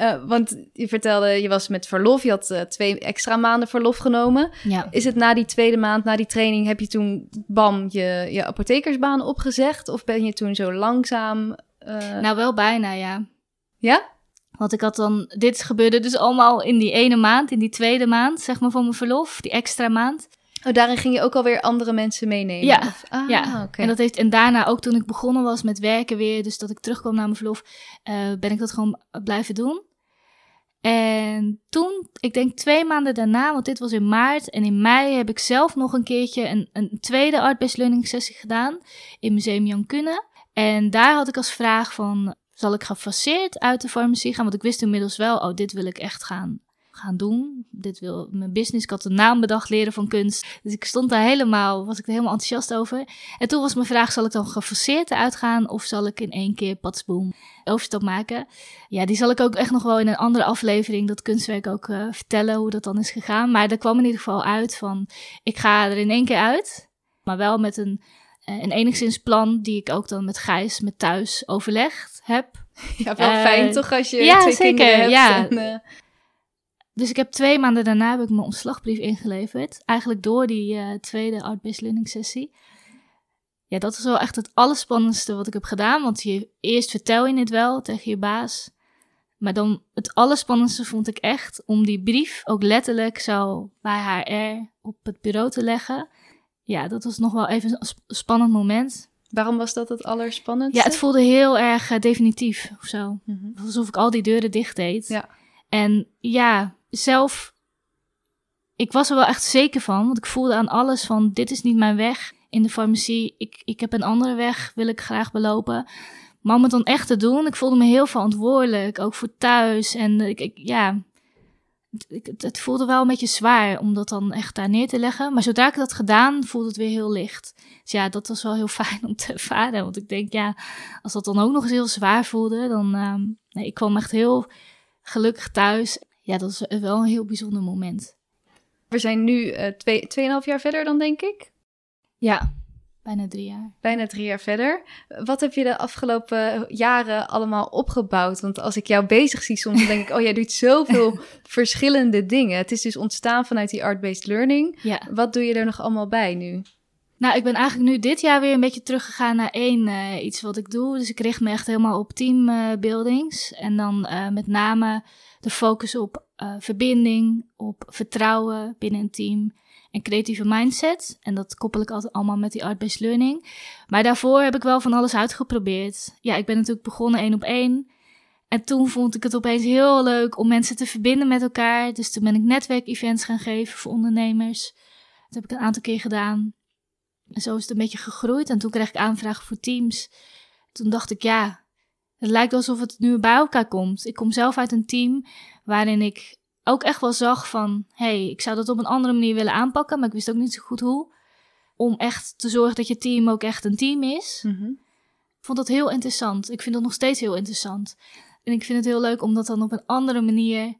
uh, want je vertelde, je was met verlof, je had twee extra maanden verlof genomen. Ja. Is het na die tweede maand, na die training, heb je toen bam je, je apothekersbaan opgezegd? Of ben je toen zo langzaam... Nou, wel bijna, ja. Ja? Want ik had dan, dit gebeurde dus allemaal in die ene maand, in die tweede maand, zeg maar, van mijn verlof, die extra maand. Oh, daarin ging je ook alweer andere mensen meenemen? Ja, of, ah, ja. Okay. En, dat heeft, en daarna ook toen ik begonnen was met werken weer, dus dat ik terugkwam naar mijn verlof, uh, ben ik dat gewoon blijven doen. En toen, ik denk twee maanden daarna, want dit was in maart en in mei heb ik zelf nog een keertje een, een tweede art-based learning sessie gedaan in Museum Jan Kunne. En daar had ik als vraag van, zal ik gefaseerd uit de farmacie gaan? Want ik wist inmiddels wel, oh, dit wil ik echt gaan, gaan doen. Dit wil mijn business. Ik had de naam bedacht leren van kunst. Dus ik stond daar helemaal, was ik er helemaal enthousiast over. En toen was mijn vraag, zal ik dan gefaseerd uitgaan of zal ik in één keer patsboom overstap maken? Ja, die zal ik ook echt nog wel in een andere aflevering, dat kunstwerk ook uh, vertellen hoe dat dan is gegaan. Maar er kwam in ieder geval uit van, ik ga er in één keer uit. Maar wel met een, een enigszins plan die ik ook dan met Gijs, met thuis overlegd heb. Ja, wel uh, fijn toch als je ja, twee zeker, kinderen hebt. Ja. en, uh, Dus ik heb twee maanden daarna heb ik mijn ontslagbrief ingeleverd. Eigenlijk door die uh, tweede art-based learning sessie. Ja, dat is wel echt het allerspannendste wat ik heb gedaan. Want je, eerst vertel je het wel tegen je baas. Maar dan het allerspannendste vond ik echt om die brief ook letterlijk zo bij HR op het bureau te leggen. Ja, dat was nog wel even een sp spannend moment. Waarom was dat het allerspannendste? Ja, het voelde heel erg uh, definitief of zo. Mm -hmm. Alsof ik al die deuren dicht deed. Ja. En ja, zelf, ik was er wel echt zeker van, want ik voelde aan alles van, dit is niet mijn weg in de farmacie. Ik, ik heb een andere weg, wil ik graag belopen. Maar om het dan echt te doen, ik voelde me heel verantwoordelijk, ook voor thuis. En ik, ik ja, het, het, voelde wel een beetje zwaar om dat dan echt daar neer te leggen. Maar zodra ik dat gedaan, voelde het weer heel licht. Dus ja, dat was wel heel fijn om te ervaren. Want ik denk, ja, als dat dan ook nog eens heel zwaar voelde, dan, um, nee, ik kwam echt heel gelukkig thuis. Ja, dat is wel een heel bijzonder moment. We zijn nu uh, twee, tweeënhalf jaar verder dan, denk ik? Ja, bijna drie jaar. Bijna drie jaar verder. Wat heb je de afgelopen jaren allemaal opgebouwd? Want als ik jou bezig zie soms, denk ik... oh, jij doet zoveel verschillende dingen. Het is dus ontstaan vanuit die art-based learning. Ja. Wat doe je er nog allemaal bij nu? Nou, ik ben eigenlijk nu dit jaar weer een beetje teruggegaan naar één uh, iets wat ik doe. Dus ik richt me echt helemaal op teambuildings. Uh, en dan uh, met name de focus op uh, verbinding, op vertrouwen binnen een team en creatieve mindset. En dat koppel ik altijd allemaal met die art-based learning. Maar daarvoor heb ik wel van alles uitgeprobeerd. Ja, ik ben natuurlijk begonnen één op één. En toen vond ik het opeens heel leuk om mensen te verbinden met elkaar. Dus toen ben ik netwerkevents gaan geven voor ondernemers. Dat heb ik een aantal keer gedaan. En zo is het een beetje gegroeid. En toen kreeg ik aanvragen voor teams. Toen dacht ik, ja, het lijkt alsof het nu bij elkaar komt. Ik kom zelf uit een team waarin ik ook echt wel zag van... hé, hey, ik zou dat op een andere manier willen aanpakken... maar ik wist ook niet zo goed hoe. Om echt te zorgen dat je team ook echt een team is. Mm -hmm. Ik vond dat heel interessant. Ik vind dat nog steeds heel interessant. En ik vind het heel leuk om dat dan op een andere manier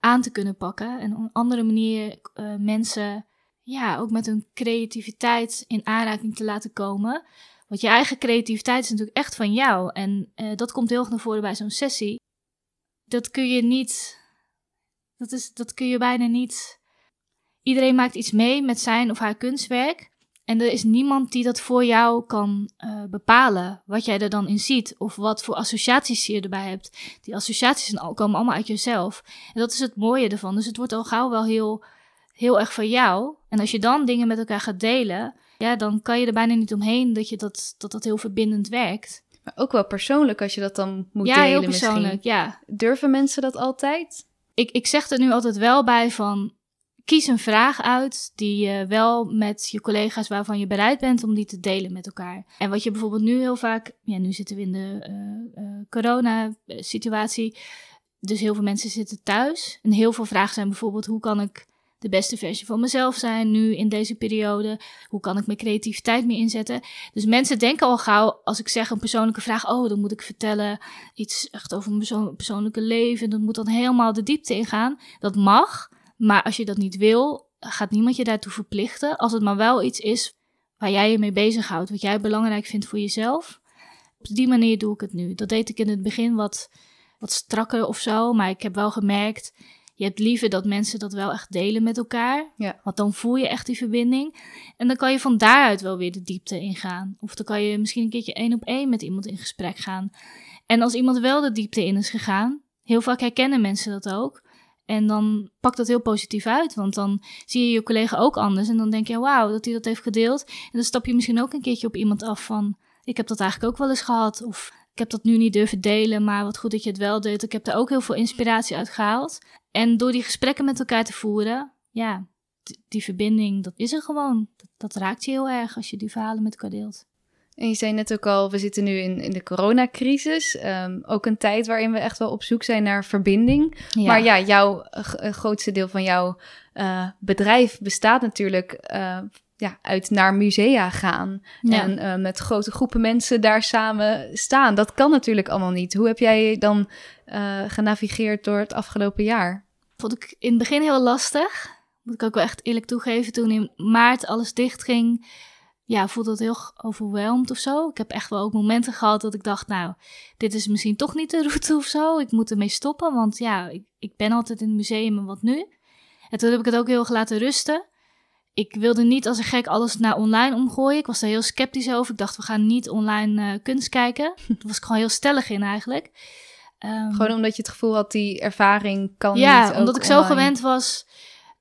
aan te kunnen pakken. En op een andere manier uh, mensen ja, ook met hun creativiteit in aanraking te laten komen. Want je eigen creativiteit is natuurlijk echt van jou. En uh, dat komt heel erg naar voren bij zo'n sessie. Dat kun je niet. Dat, is, dat kun je bijna niet. Iedereen maakt iets mee met zijn of haar kunstwerk. En er is niemand die dat voor jou kan uh, bepalen. Wat jij er dan in ziet. Of wat voor associaties je erbij hebt. Die associaties komen allemaal uit jezelf. En dat is het mooie ervan. Dus het wordt al gauw wel heel heel erg van jou. En als je dan dingen met elkaar gaat delen, ja, dan kan je er bijna niet omheen dat je dat, dat, dat heel verbindend werkt. Maar ook wel persoonlijk als je dat dan moet ja, delen heel persoonlijk, misschien. ja. Durven mensen dat altijd? Ik, ik zeg er nu altijd wel bij van, kies een vraag uit die je wel met je collega's waarvan je bereid bent om die te delen met elkaar. En wat je bijvoorbeeld nu heel vaak, ja, nu zitten we in de uh, uh, corona-situatie, dus heel veel mensen zitten thuis. En heel veel vragen zijn bijvoorbeeld, hoe kan ik de beste versie van mezelf zijn nu in deze periode? Hoe kan ik mijn creativiteit meer inzetten? Dus mensen denken al gauw, als ik zeg een persoonlijke vraag, oh, dan moet ik vertellen iets echt over mijn persoon persoonlijke leven. Dat moet dan helemaal de diepte ingaan. Dat mag, maar als je dat niet wil, gaat niemand je daartoe verplichten. Als het maar wel iets is waar jij je mee bezighoudt, wat jij belangrijk vindt voor jezelf. Op die manier doe ik het nu. Dat deed ik in het begin wat, wat strakker of zo, maar ik heb wel gemerkt je hebt liever dat mensen dat wel echt delen met elkaar. Ja. Want dan voel je echt die verbinding. En dan kan je van daaruit wel weer de diepte ingaan. Of dan kan je misschien een keertje één op één met iemand in gesprek gaan. En als iemand wel de diepte in is gegaan, heel vaak herkennen mensen dat ook. En dan pakt dat heel positief uit. Want dan zie je je collega ook anders. En dan denk je, wauw, dat hij dat heeft gedeeld. En dan stap je misschien ook een keertje op iemand af van... ik heb dat eigenlijk ook wel eens gehad. Of ik heb dat nu niet durven delen, maar wat goed dat je het wel deed. Ik heb daar ook heel veel inspiratie uit gehaald. En door die gesprekken met elkaar te voeren, ja, die verbinding, dat is er gewoon. Dat, dat, raakt je heel erg als je die verhalen met elkaar deelt. En je zei net ook al, we zitten nu in, in de coronacrisis. Um, ook een tijd waarin we echt wel op zoek zijn naar verbinding. Maar ja, jouw uh, grootste deel van jouw uh, bedrijf bestaat natuurlijk uh, ja, uit naar musea gaan. En met grote groepen mensen daar samen staan. Dat kan natuurlijk allemaal niet. Hoe heb jij dan genavigeerd door het afgelopen jaar? Vond ik in het begin heel lastig. Moet ik ook wel echt eerlijk toegeven. Toen in maart alles dicht ging ja, voelde het heel overweldigd of zo. Ik heb echt wel ook momenten gehad dat ik dacht, nou, dit is misschien toch niet de route of zo. Ik moet ermee stoppen, want ja, ik, ik ben altijd in het museum en wat nu? En toen heb ik het ook heel erg laten rusten. Ik wilde niet als een gek alles naar online omgooien. Ik was daar heel sceptisch over. Ik dacht, we gaan niet online uh, kunst kijken. Daar was ik gewoon heel stellig in eigenlijk. Um, gewoon omdat je het gevoel had, die ervaring kan ja, niet omdat ik zo gewend was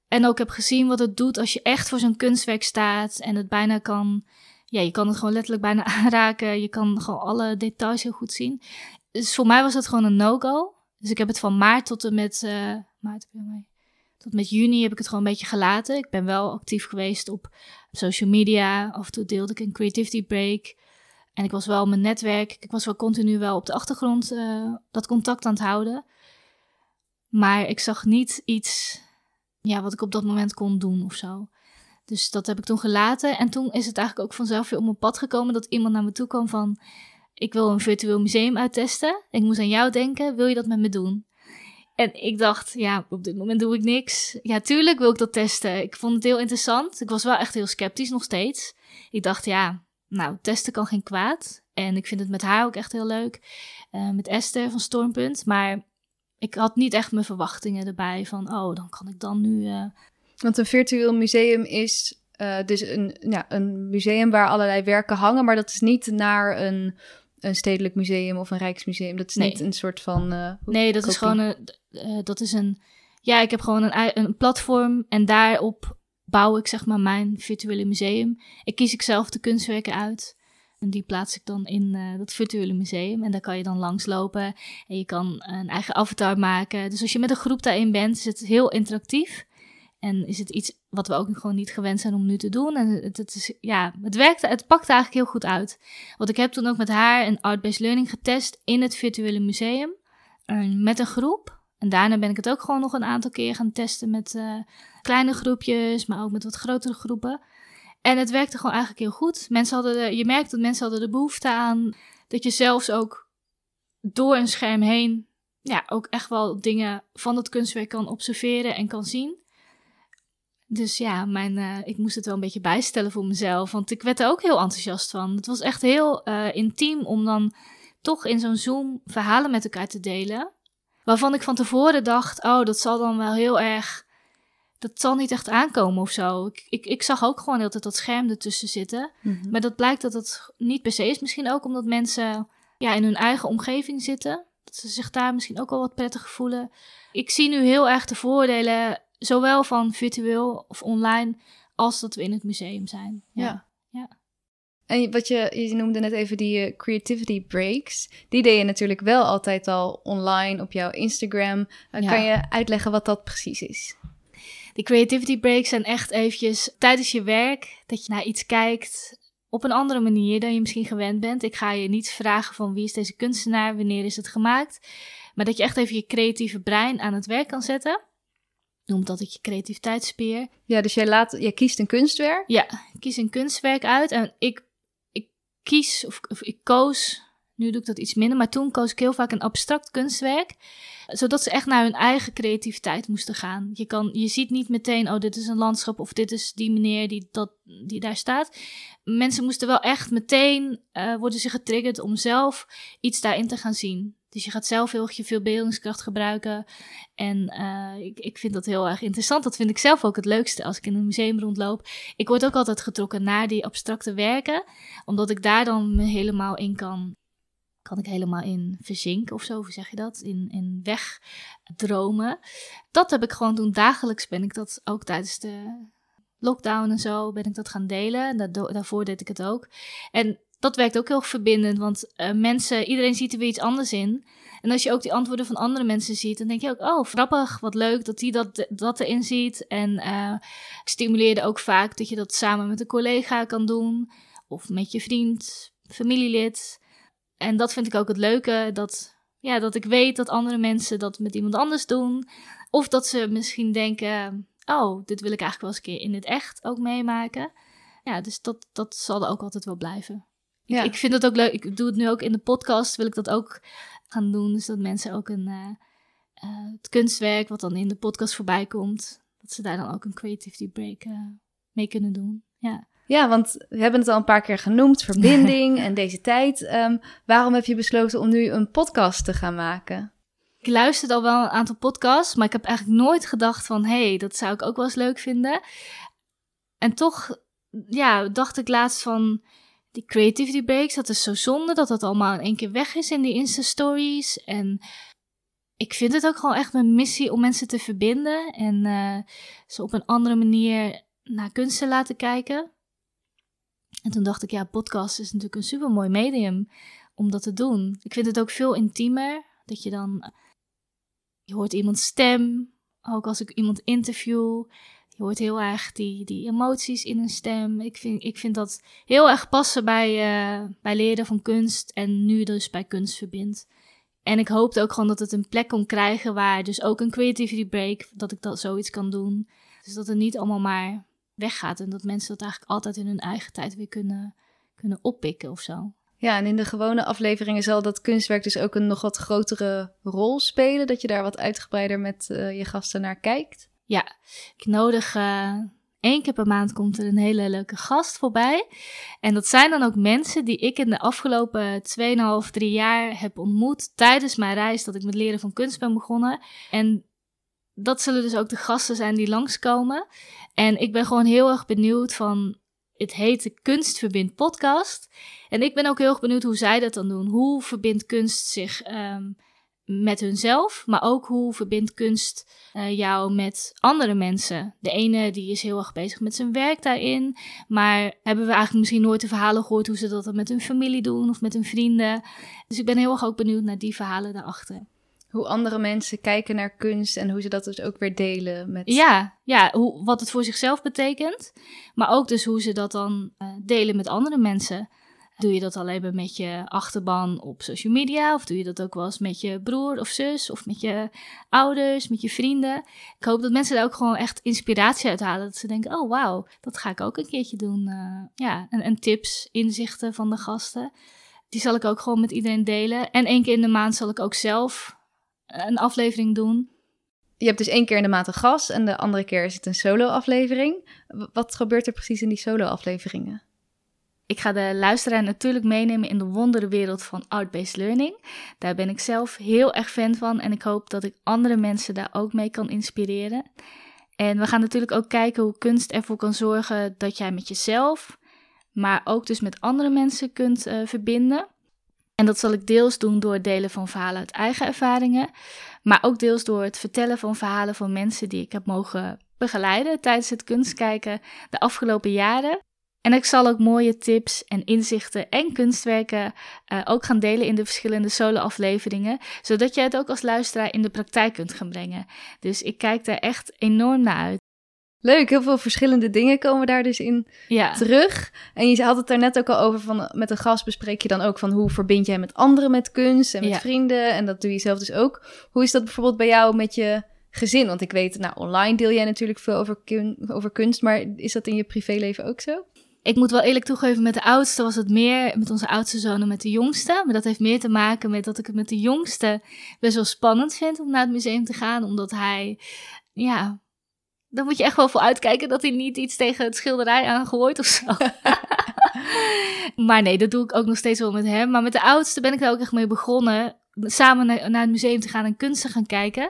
en ook heb gezien wat het doet als je echt voor zo'n kunstwerk staat en het bijna kan. Ja, je kan het gewoon letterlijk bijna aanraken. Je kan gewoon alle details heel goed zien. Dus voor mij was het gewoon een no-go. Dus ik heb het van maart tot en met. Uh, maart, tot met juni heb ik het gewoon een beetje gelaten. Ik ben wel actief geweest op social media. Af en toe deelde ik een creativity break. En ik was wel mijn netwerk. Ik was wel continu wel op de achtergrond uh, dat contact aan het houden. Maar ik zag niet iets ja, wat ik op dat moment kon doen of zo. Dus dat heb ik toen gelaten. En toen is het eigenlijk ook vanzelf weer op mijn pad gekomen dat iemand naar me toe kwam van... Ik wil een virtueel museum uittesten. Ik moest aan jou denken. Wil je dat met me doen? En ik dacht, ja, op dit moment doe ik niks. Ja, tuurlijk wil ik dat testen. Ik vond het heel interessant. Ik was wel echt heel sceptisch nog steeds. Ik dacht, ja, nou, testen kan geen kwaad. En ik vind het met haar ook echt heel leuk. Uh, met Esther van Stormpunt. Maar ik had niet echt mijn verwachtingen erbij van, oh, dan kan ik dan nu. Uh... Want een virtueel museum is uh, dus een, ja, een museum waar allerlei werken hangen, maar dat is niet naar een, een stedelijk museum of een rijksmuseum. Dat is niet een soort van. Uh, nee, dat is gewoon een. Dat is een. Ja, ik heb gewoon een, een platform en daarop bouw ik zeg maar mijn virtuele museum. Ik kies ik zelf de kunstwerken uit. En die plaats ik dan in uh, dat virtuele museum. En daar kan je dan langslopen. En je kan een eigen avatar maken. Dus als je met een groep daarin bent, is het heel interactief. En is het iets wat we ook gewoon niet gewend zijn om nu te doen. En het, het is, ja, het werkte, het pakte eigenlijk heel goed uit. Want ik heb toen ook met haar een art-based learning getest in het virtuele museum. Uh, met een groep. En daarna ben ik het ook gewoon nog een aantal keer gaan testen met uh, kleine groepjes, maar ook met wat grotere groepen. En het werkte gewoon eigenlijk heel goed. Mensen hadden de, je merkt dat mensen hadden de behoefte aan dat je zelfs ook door een scherm heen ja, ook echt wel dingen van dat kunstwerk kan observeren en kan zien. Dus ja, mijn, uh, ik moest het wel een beetje bijstellen voor mezelf, want ik werd er ook heel enthousiast van. Het was echt heel uh, intiem om dan toch in zo'n Zoom verhalen met elkaar te delen. Waarvan ik van tevoren dacht, oh, dat zal dan wel heel erg dat zal niet echt aankomen of zo. Ik, ik, ik zag ook gewoon altijd dat scherm ertussen zitten. Mhm. Maar dat blijkt dat het niet per se is. Misschien ook omdat mensen ja, in hun eigen omgeving zitten. Dat ze zich daar misschien ook wel wat prettig voelen. Ik zie nu heel erg de voordelen, zowel van virtueel of online, als dat we in het museum zijn. Ja. ja. En wat je, je noemde net even die uh, creativity breaks. Die deed je natuurlijk wel altijd al online op jouw Instagram. Uh, Kan je uitleggen wat dat precies is? Die creativity breaks zijn echt eventjes tijdens je werk dat je naar iets kijkt op een andere manier dan je misschien gewend bent. Ik ga je niet vragen van wie is deze kunstenaar, wanneer is het gemaakt, maar dat je echt even je creatieve brein aan het werk kan zetten. Noemt dat ik je creativiteitsspier. Ja, dus jij, laat, jij kiest een kunstwerk? Ja, ik kies een kunstwerk uit en ik kies of, ik koos nu doe ik dat iets minder, maar toen koos ik heel vaak een abstract kunstwerk, zodat ze echt naar hun eigen creativiteit moesten gaan. Je, kan, je ziet niet meteen, oh, dit is een landschap of dit is die meneer die, dat, die daar staat. Mensen moesten wel echt meteen uh, worden ze getriggerd om zelf iets daarin te gaan zien. Dus je gaat zelf heel erg je verbeeldingskracht gebruiken. En uh, ik, ik vind dat heel erg interessant. Dat vind ik zelf ook het leukste als ik in een museum rondloop. Ik word ook altijd getrokken naar die abstracte werken, omdat ik daar dan me helemaal in kan kan ik helemaal in verzinken of zo, hoe zeg je dat? In, in wegdromen. Dat heb ik gewoon doen. Dagelijks ben ik dat ook tijdens de lockdown en zo, ben ik dat gaan delen. daarvoor deed ik het ook. En dat werkt ook heel verbindend, want uh, mensen, iedereen ziet er weer iets anders in. En als je ook die antwoorden van andere mensen ziet, dan denk je ook, oh, grappig, wat leuk dat die dat, dat erin ziet. En ik stimuleerde ook vaak dat je dat samen met een collega kan doen, of met je vriend, familielid. En dat vind ik ook het leuke, dat, ja, dat ik weet dat andere mensen dat met iemand anders doen. Of dat ze misschien denken, oh, dit wil ik eigenlijk wel eens een keer in het echt ook meemaken. Ja, dus dat, dat zal er ook altijd wel blijven. Ja. Ik vind het ook leuk, ik doe het nu ook in de podcast, wil ik dat ook gaan doen. Dus dat mensen ook een, eh, eh, het kunstwerk wat dan in de podcast voorbij komt, dat ze daar dan ook een creativity break eh, mee kunnen doen. Ja. Ja, want we hebben het al een paar keer genoemd, verbinding en deze tijd. Ehm, waarom heb je besloten om nu een podcast te gaan maken? Ik luisterde al wel een aantal podcasts, maar ik heb eigenlijk nooit gedacht van, hé, hey, dat zou ik ook wel eens leuk vinden. En toch, ja, dacht ik laatst van, die creativity breaks, dat is zo zonde dat dat allemaal in één keer weg is in die Insta-stories. En ik vind het ook gewoon echt mijn missie om mensen te verbinden en uh, ze op een andere manier naar kunst te laten kijken. En toen dacht ik, ja, podcast is natuurlijk een super mooi medium om dat te doen. Ik vind het ook veel intiemer, dat je dan, je hoort iemands stem, ook als ik iemand interview. Je hoort heel erg die, die emoties in een stem. Ik vind, ik vind dat heel erg passen bij, uh, bij leren van kunst en nu dus bij kunst verbindt. En ik hoopte ook gewoon dat het een plek kon krijgen waar dus ook een creativity break, dat ik dat zoiets kan doen. Dus dat het niet allemaal maar weggaat en dat mensen dat eigenlijk altijd in hun eigen tijd weer kunnen, kunnen oppikken of zo. Ja, en in de gewone afleveringen zal dat kunstwerk dus ook een nog wat grotere rol spelen, dat je daar wat uitgebreider met uh, je gasten naar kijkt. Ja, ik nodig uh, één keer per maand komt er een hele leuke gast voorbij. En dat zijn dan ook mensen die ik in de afgelopen 2,5, 3 jaar heb ontmoet tijdens mijn reis dat ik met leren van kunst ben begonnen. En dat zullen dus ook de gasten zijn die langskomen. En ik ben gewoon heel erg benieuwd van. Het heet de Kunstverbind podcast. En ik ben ook heel erg benieuwd hoe zij dat dan doen. Hoe verbindt kunst zich um, met hunzelf, maar ook hoe verbindt kunst uh, jou met andere mensen. De ene die is heel erg bezig met zijn werk daarin, maar hebben we eigenlijk misschien nooit de verhalen gehoord hoe ze dat met hun familie doen of met hun vrienden. Dus ik ben heel erg ook benieuwd naar die verhalen daarachter. Hoe andere mensen kijken naar kunst en hoe ze dat dus ook weer delen met. Ja, ja hoe, wat het voor zichzelf betekent, maar ook dus hoe ze dat dan uh, delen met andere mensen. Doe je dat alleen maar met je achterban op social media? Of doe je dat ook wel eens met je broer of zus? Of met je ouders, met je vrienden? Ik hoop dat mensen daar ook gewoon echt inspiratie uit halen. Dat ze denken, oh wauw, dat ga ik ook een keertje doen. Uh, ja, en, en tips, inzichten van de gasten. Die zal ik ook gewoon met iedereen delen. En één keer in de maand zal ik ook zelf een aflevering doen. Je hebt dus één keer in de maand een gast en de andere keer is het een solo-aflevering. Wat gebeurt er precies in die solo-afleveringen? Ik ga de luisteraar natuurlijk meenemen in de wonderenwereld van art-based learning. Daar ben ik zelf heel erg fan van en ik hoop dat ik andere mensen daar ook mee kan inspireren. En we gaan natuurlijk ook kijken hoe kunst ervoor kan zorgen dat jij met jezelf, maar ook dus met andere mensen kunt uh, verbinden. En dat zal ik deels doen door het delen van verhalen uit eigen ervaringen, maar ook deels door het vertellen van verhalen van mensen die ik heb mogen begeleiden tijdens het kunstkijken de afgelopen jaren. En ik zal ook mooie tips en inzichten en kunstwerken uh, ook gaan delen in de verschillende solo-afleveringen, zodat je het ook als luisteraar in de praktijk kunt gaan brengen. Dus ik kijk daar echt enorm naar uit. Leuk, heel veel verschillende dingen komen daar dus in ja. terug. En je had het daar net ook al over van met een gast bespreek je dan ook van hoe verbind jij met anderen met kunst en met Ja. vrienden en dat doe je zelf dus ook. Hoe is dat bijvoorbeeld bij jou met je gezin? Want ik weet, nou online deel jij natuurlijk veel over, kun- over kunst, maar is dat in je privéleven ook zo? Ik moet wel eerlijk toegeven, met de oudste was het meer met onze oudste zoon dan met de jongste. Maar dat heeft meer te maken met dat ik het met de jongste best wel spannend vind om naar het museum te gaan. Omdat hij, ja, dan moet je echt wel voor uitkijken dat hij niet iets tegen het schilderij aangooit of zo. maar nee, dat doe ik ook nog steeds wel met hem. Maar met de oudste ben ik daar ook echt mee begonnen. Samen naar, naar het museum te gaan en kunst te gaan kijken.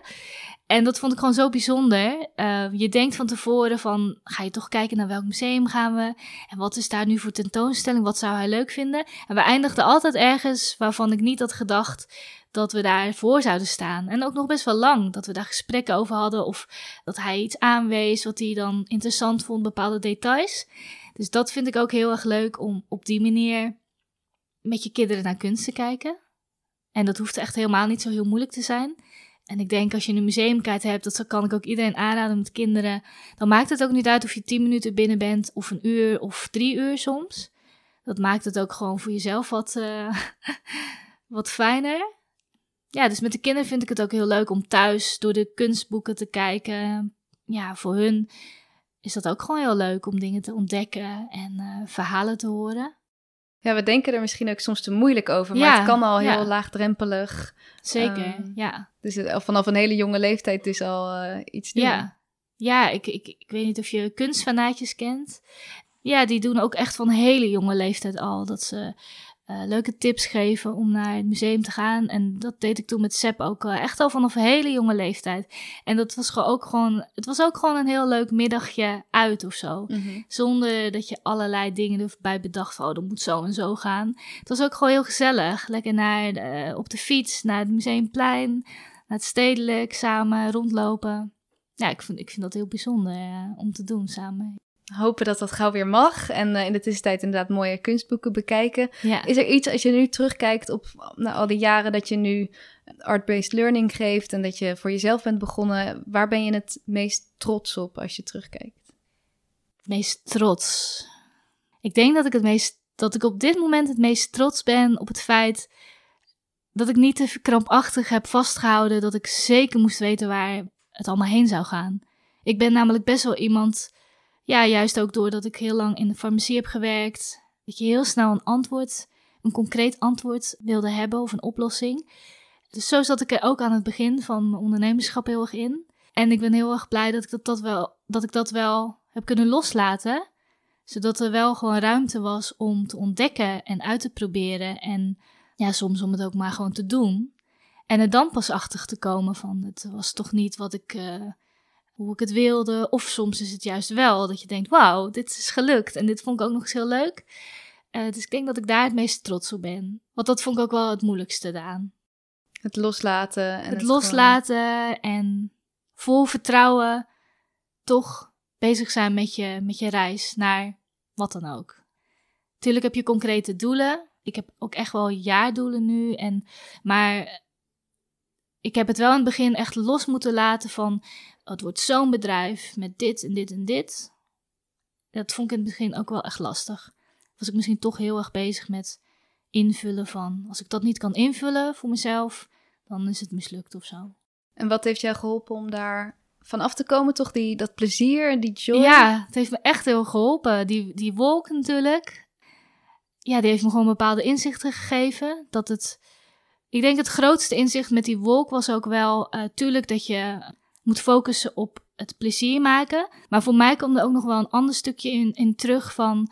En dat vond ik gewoon zo bijzonder. Uh, je denkt van tevoren van, ga je toch kijken naar welk museum gaan we? En wat is daar nu voor tentoonstelling? Wat zou hij leuk vinden? En we eindigden altijd ergens waarvan ik niet had gedacht dat we daarvoor zouden staan. En ook nog best wel lang, dat we daar gesprekken over hadden. Of dat hij iets aanwees wat hij dan interessant vond, bepaalde details. Dus dat vind ik ook heel erg leuk om op die manier met je kinderen naar kunst te kijken. En dat hoeft echt helemaal niet zo heel moeilijk te zijn. En ik denk als je een museumkaart hebt, dat kan ik ook iedereen aanraden met kinderen. Dan maakt het ook niet uit of je tien minuten binnen bent, of een uur, of drie uur soms. dat maakt het ook gewoon voor jezelf wat, uh, wat fijner. Ja, dus met de kinderen vind ik het ook heel leuk om thuis door de kunstboeken te kijken. Ja, voor hun is dat ook gewoon heel leuk om dingen te ontdekken en uh, verhalen te horen. Ja, we denken er misschien ook soms te moeilijk over, maar ja, het kan al heel ja. laagdrempelig. Zeker, um, ja. Dus het, vanaf een hele jonge leeftijd is al uh, iets nieuws. Ja, ja ik, ik, ik weet niet of je kunstfanaatjes kent. Ja, die doen ook echt van hele jonge leeftijd al. Dat ze uh, leuke tips geven om naar het museum te gaan. En dat deed ik toen met Sepp ook uh, echt al vanaf een hele jonge leeftijd. En dat was gewoon ook gewoon, het was ook gewoon een heel leuk middagje uit of zo. Mm -hmm. Zonder dat je allerlei dingen erbij bedacht van, oh, dat moet zo en zo gaan. Het was ook gewoon heel gezellig. Lekker naar de, op de fiets, naar het museumplein, naar het stedelijk, samen rondlopen. Ja, ik vind, ik vind dat heel bijzonder om te doen samen hopen dat dat gauw weer mag. En uh, in de tussentijd inderdaad mooie kunstboeken bekijken. Ja. Is er iets, als je nu terugkijkt op nou, al die jaren dat je nu art-based learning geeft en dat je voor jezelf bent begonnen, waar ben je het meest trots op als je terugkijkt? Meest trots. Ik denk dat ik het meest, dat ik op dit moment het meest trots ben op het feit dat ik niet te krampachtig heb vastgehouden dat ik zeker moest weten waar het allemaal heen zou gaan. Ik ben namelijk best wel iemand ja, juist ook doordat ik heel lang in de farmacie heb gewerkt, dat je heel snel een antwoord, een concreet antwoord wilde hebben of een oplossing. Dus zo zat ik er ook aan het begin van mijn ondernemerschap heel erg in. En ik ben heel erg blij dat ik dat, wel, dat, ik dat wel heb kunnen loslaten. Zodat er wel gewoon ruimte was om te ontdekken en uit te proberen. En ja, soms om het ook maar gewoon te doen. En er dan pas achter te komen van het was toch niet wat ik, uh, hoe ik het wilde. Of soms is het juist wel dat je denkt, wauw, dit is gelukt en dit vond ik ook nog eens heel leuk. Uh, dus ik denk dat ik daar het meest trots op ben. Want dat vond ik ook wel het moeilijkste aan. Het loslaten. En het, het loslaten gewoon... en vol vertrouwen toch bezig zijn met je, met je reis naar wat dan ook. Tuurlijk heb je concrete doelen. Ik heb ook echt wel jaardoelen nu. En, maar ik heb het wel in het begin echt los moeten laten van het wordt zo'n bedrijf met dit en dit en dit. Dat vond ik in het begin ook wel echt lastig. Was ik misschien toch heel erg bezig met invullen van, als ik dat niet kan invullen voor mezelf, dan is het mislukt of zo. En wat heeft jou geholpen om daar van af te komen, toch? Die, dat plezier, die joy? Ja, het heeft me echt heel geholpen. Die, die wolk natuurlijk. Ja, die heeft me gewoon bepaalde inzichten gegeven. Dat het, ik denk het grootste inzicht met die wolk was ook wel, uh, tuurlijk dat je moet focussen op het plezier maken. Maar voor mij komt er ook nog wel een ander stukje in, in terug van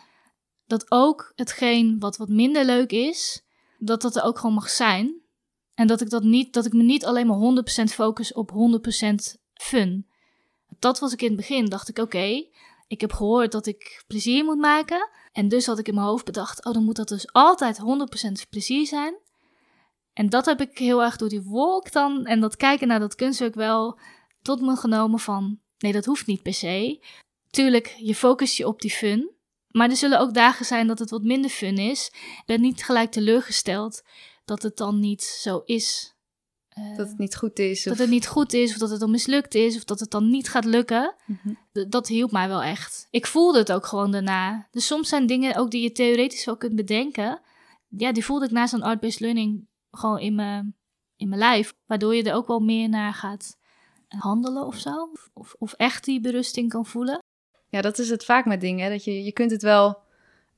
dat ook hetgeen wat wat minder leuk is, dat dat er ook gewoon mag zijn. En dat ik, dat niet, dat ik me niet alleen maar 100% focus op 100% fun. Dat was ik in het begin. Dacht ik, oké, ik heb gehoord dat ik plezier moet maken. En dus had ik in mijn hoofd bedacht, oh, dan moet dat dus altijd 100% plezier zijn. En dat heb ik heel erg door die wolk dan en dat kijken naar dat kunstwerk wel tot me genomen van, nee, dat hoeft niet per se. Tuurlijk, je focust je op die fun. Maar er zullen ook dagen zijn dat het wat minder fun is. Ik ben niet gelijk teleurgesteld dat het dan niet zo is. Uh, dat het niet goed is. Dat het niet goed is, of dat het dan mislukt is, of dat het dan niet gaat lukken. Mm -hmm. Dat hielp mij wel echt. Ik voelde het ook gewoon daarna. Dus soms zijn dingen ook die je theoretisch wel kunt bedenken. Ja, die voelde ik na zo'n art-based learning gewoon in mijn, in mijn lijf. Waardoor je er ook wel meer naar gaat handelen of zo. Of, of echt die berusting kan voelen. Ja, dat is het vaak met dingen. Dat je, je kunt het wel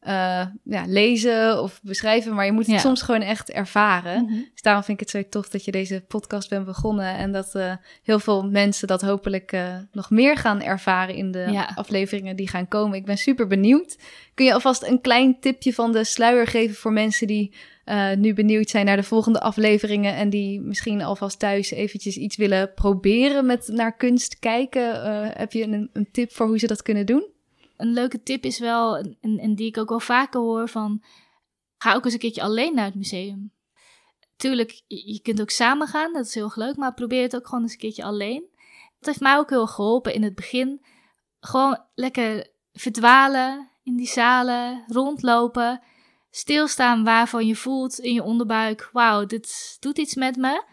uh, ja, lezen of beschrijven, maar je moet het ja. soms gewoon echt ervaren. Mm -hmm. Dus daarom vind ik het zo tof dat je deze podcast bent begonnen en dat uh, heel veel mensen dat hopelijk uh, nog meer gaan ervaren in de ja. afleveringen die gaan komen. Ik ben super benieuwd. Kun je alvast een klein tipje van de sluier geven voor mensen die uh, nu benieuwd zijn naar de volgende afleveringen en die misschien alvast thuis eventjes iets willen proberen met naar kunst kijken. Uh, heb je een, een, tip voor hoe ze dat kunnen doen? Een leuke tip is wel, en, en die ik ook wel vaker hoor, van ga ook eens een keertje alleen naar het museum. Tuurlijk, je, je kunt ook samen gaan, dat is heel leuk, maar probeer het ook gewoon eens een keertje alleen. Dat heeft mij ook heel geholpen in het begin. Gewoon lekker verdwalen in die zalen, rondlopen stilstaan waarvan je voelt in je onderbuik: wauw, dit doet iets met me.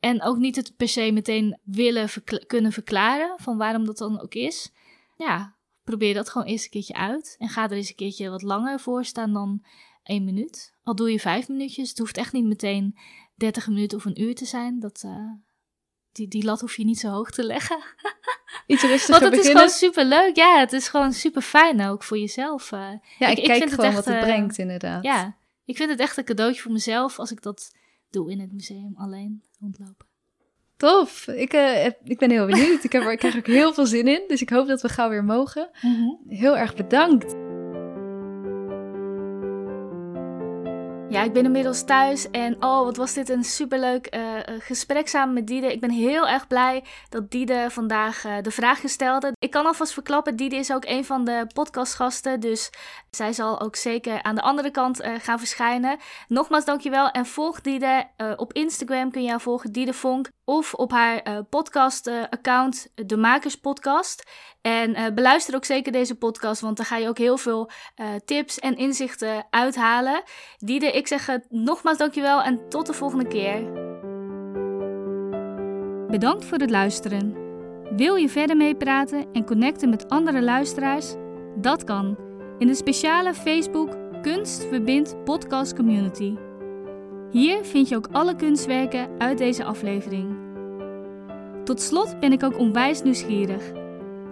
En ook niet het per se meteen willen kunnen verklaren van waarom dat dan ook is. Ja, probeer dat gewoon eerst een keertje uit. En ga er eens een keertje wat langer voor staan dan één minuut. Al doe je vijf minuutjes. Het hoeft echt niet meteen 30 minuten of een uur te zijn. Dat, uh, die, die lat hoef je niet zo hoog te leggen. Iets rustiger Want het beginnen. is gewoon super leuk. Ja, het is gewoon super fijn ook voor jezelf. Uh, ja, ik, ik kijk vind gewoon het echt, wat het uh, brengt inderdaad. Ja, ik vind het echt een cadeautje voor mezelf als ik dat doe in het museum alleen rondlopen. Tof. Ik, uh, ik ben heel benieuwd. ik, heb er, ik krijg ook heel veel zin in. Dus ik hoop dat we gauw weer mogen. Mm -hmm. Heel erg bedankt. Ja, ik ben inmiddels thuis en oh, wat was dit een superleuk uh, gesprek samen met Diede. Ik ben heel erg blij dat Diede vandaag uh, de vraag stelde. Ik kan alvast verklappen, Diede is ook een van de podcastgasten, dus zij zal ook zeker aan de andere kant uh, gaan verschijnen. Nogmaals dankjewel en volg Diede. op Instagram kun je haar volgen, Diede Vonk. Of op haar podcast-account, de Makers Podcast. En beluister ook zeker deze podcast, want daar ga je ook heel veel tips en inzichten uithalen. Diede, ik zeg nogmaals dankjewel en tot de volgende keer. Bedankt voor het luisteren. Wil je verder meepraten en connecten met andere luisteraars? Dat kan in de speciale Facebook Kunst Verbindt Podcast Community. Hier vind je ook alle kunstwerken uit deze aflevering. Tot slot ben ik ook onwijs nieuwsgierig.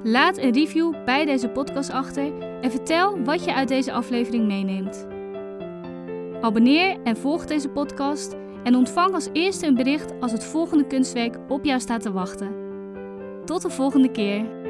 Laat een review bij deze podcast achter en vertel wat je uit deze aflevering meeneemt. Abonneer en volg deze podcast en ontvang als eerste een bericht als het volgende kunstwerk op jou staat te wachten. Tot de volgende keer.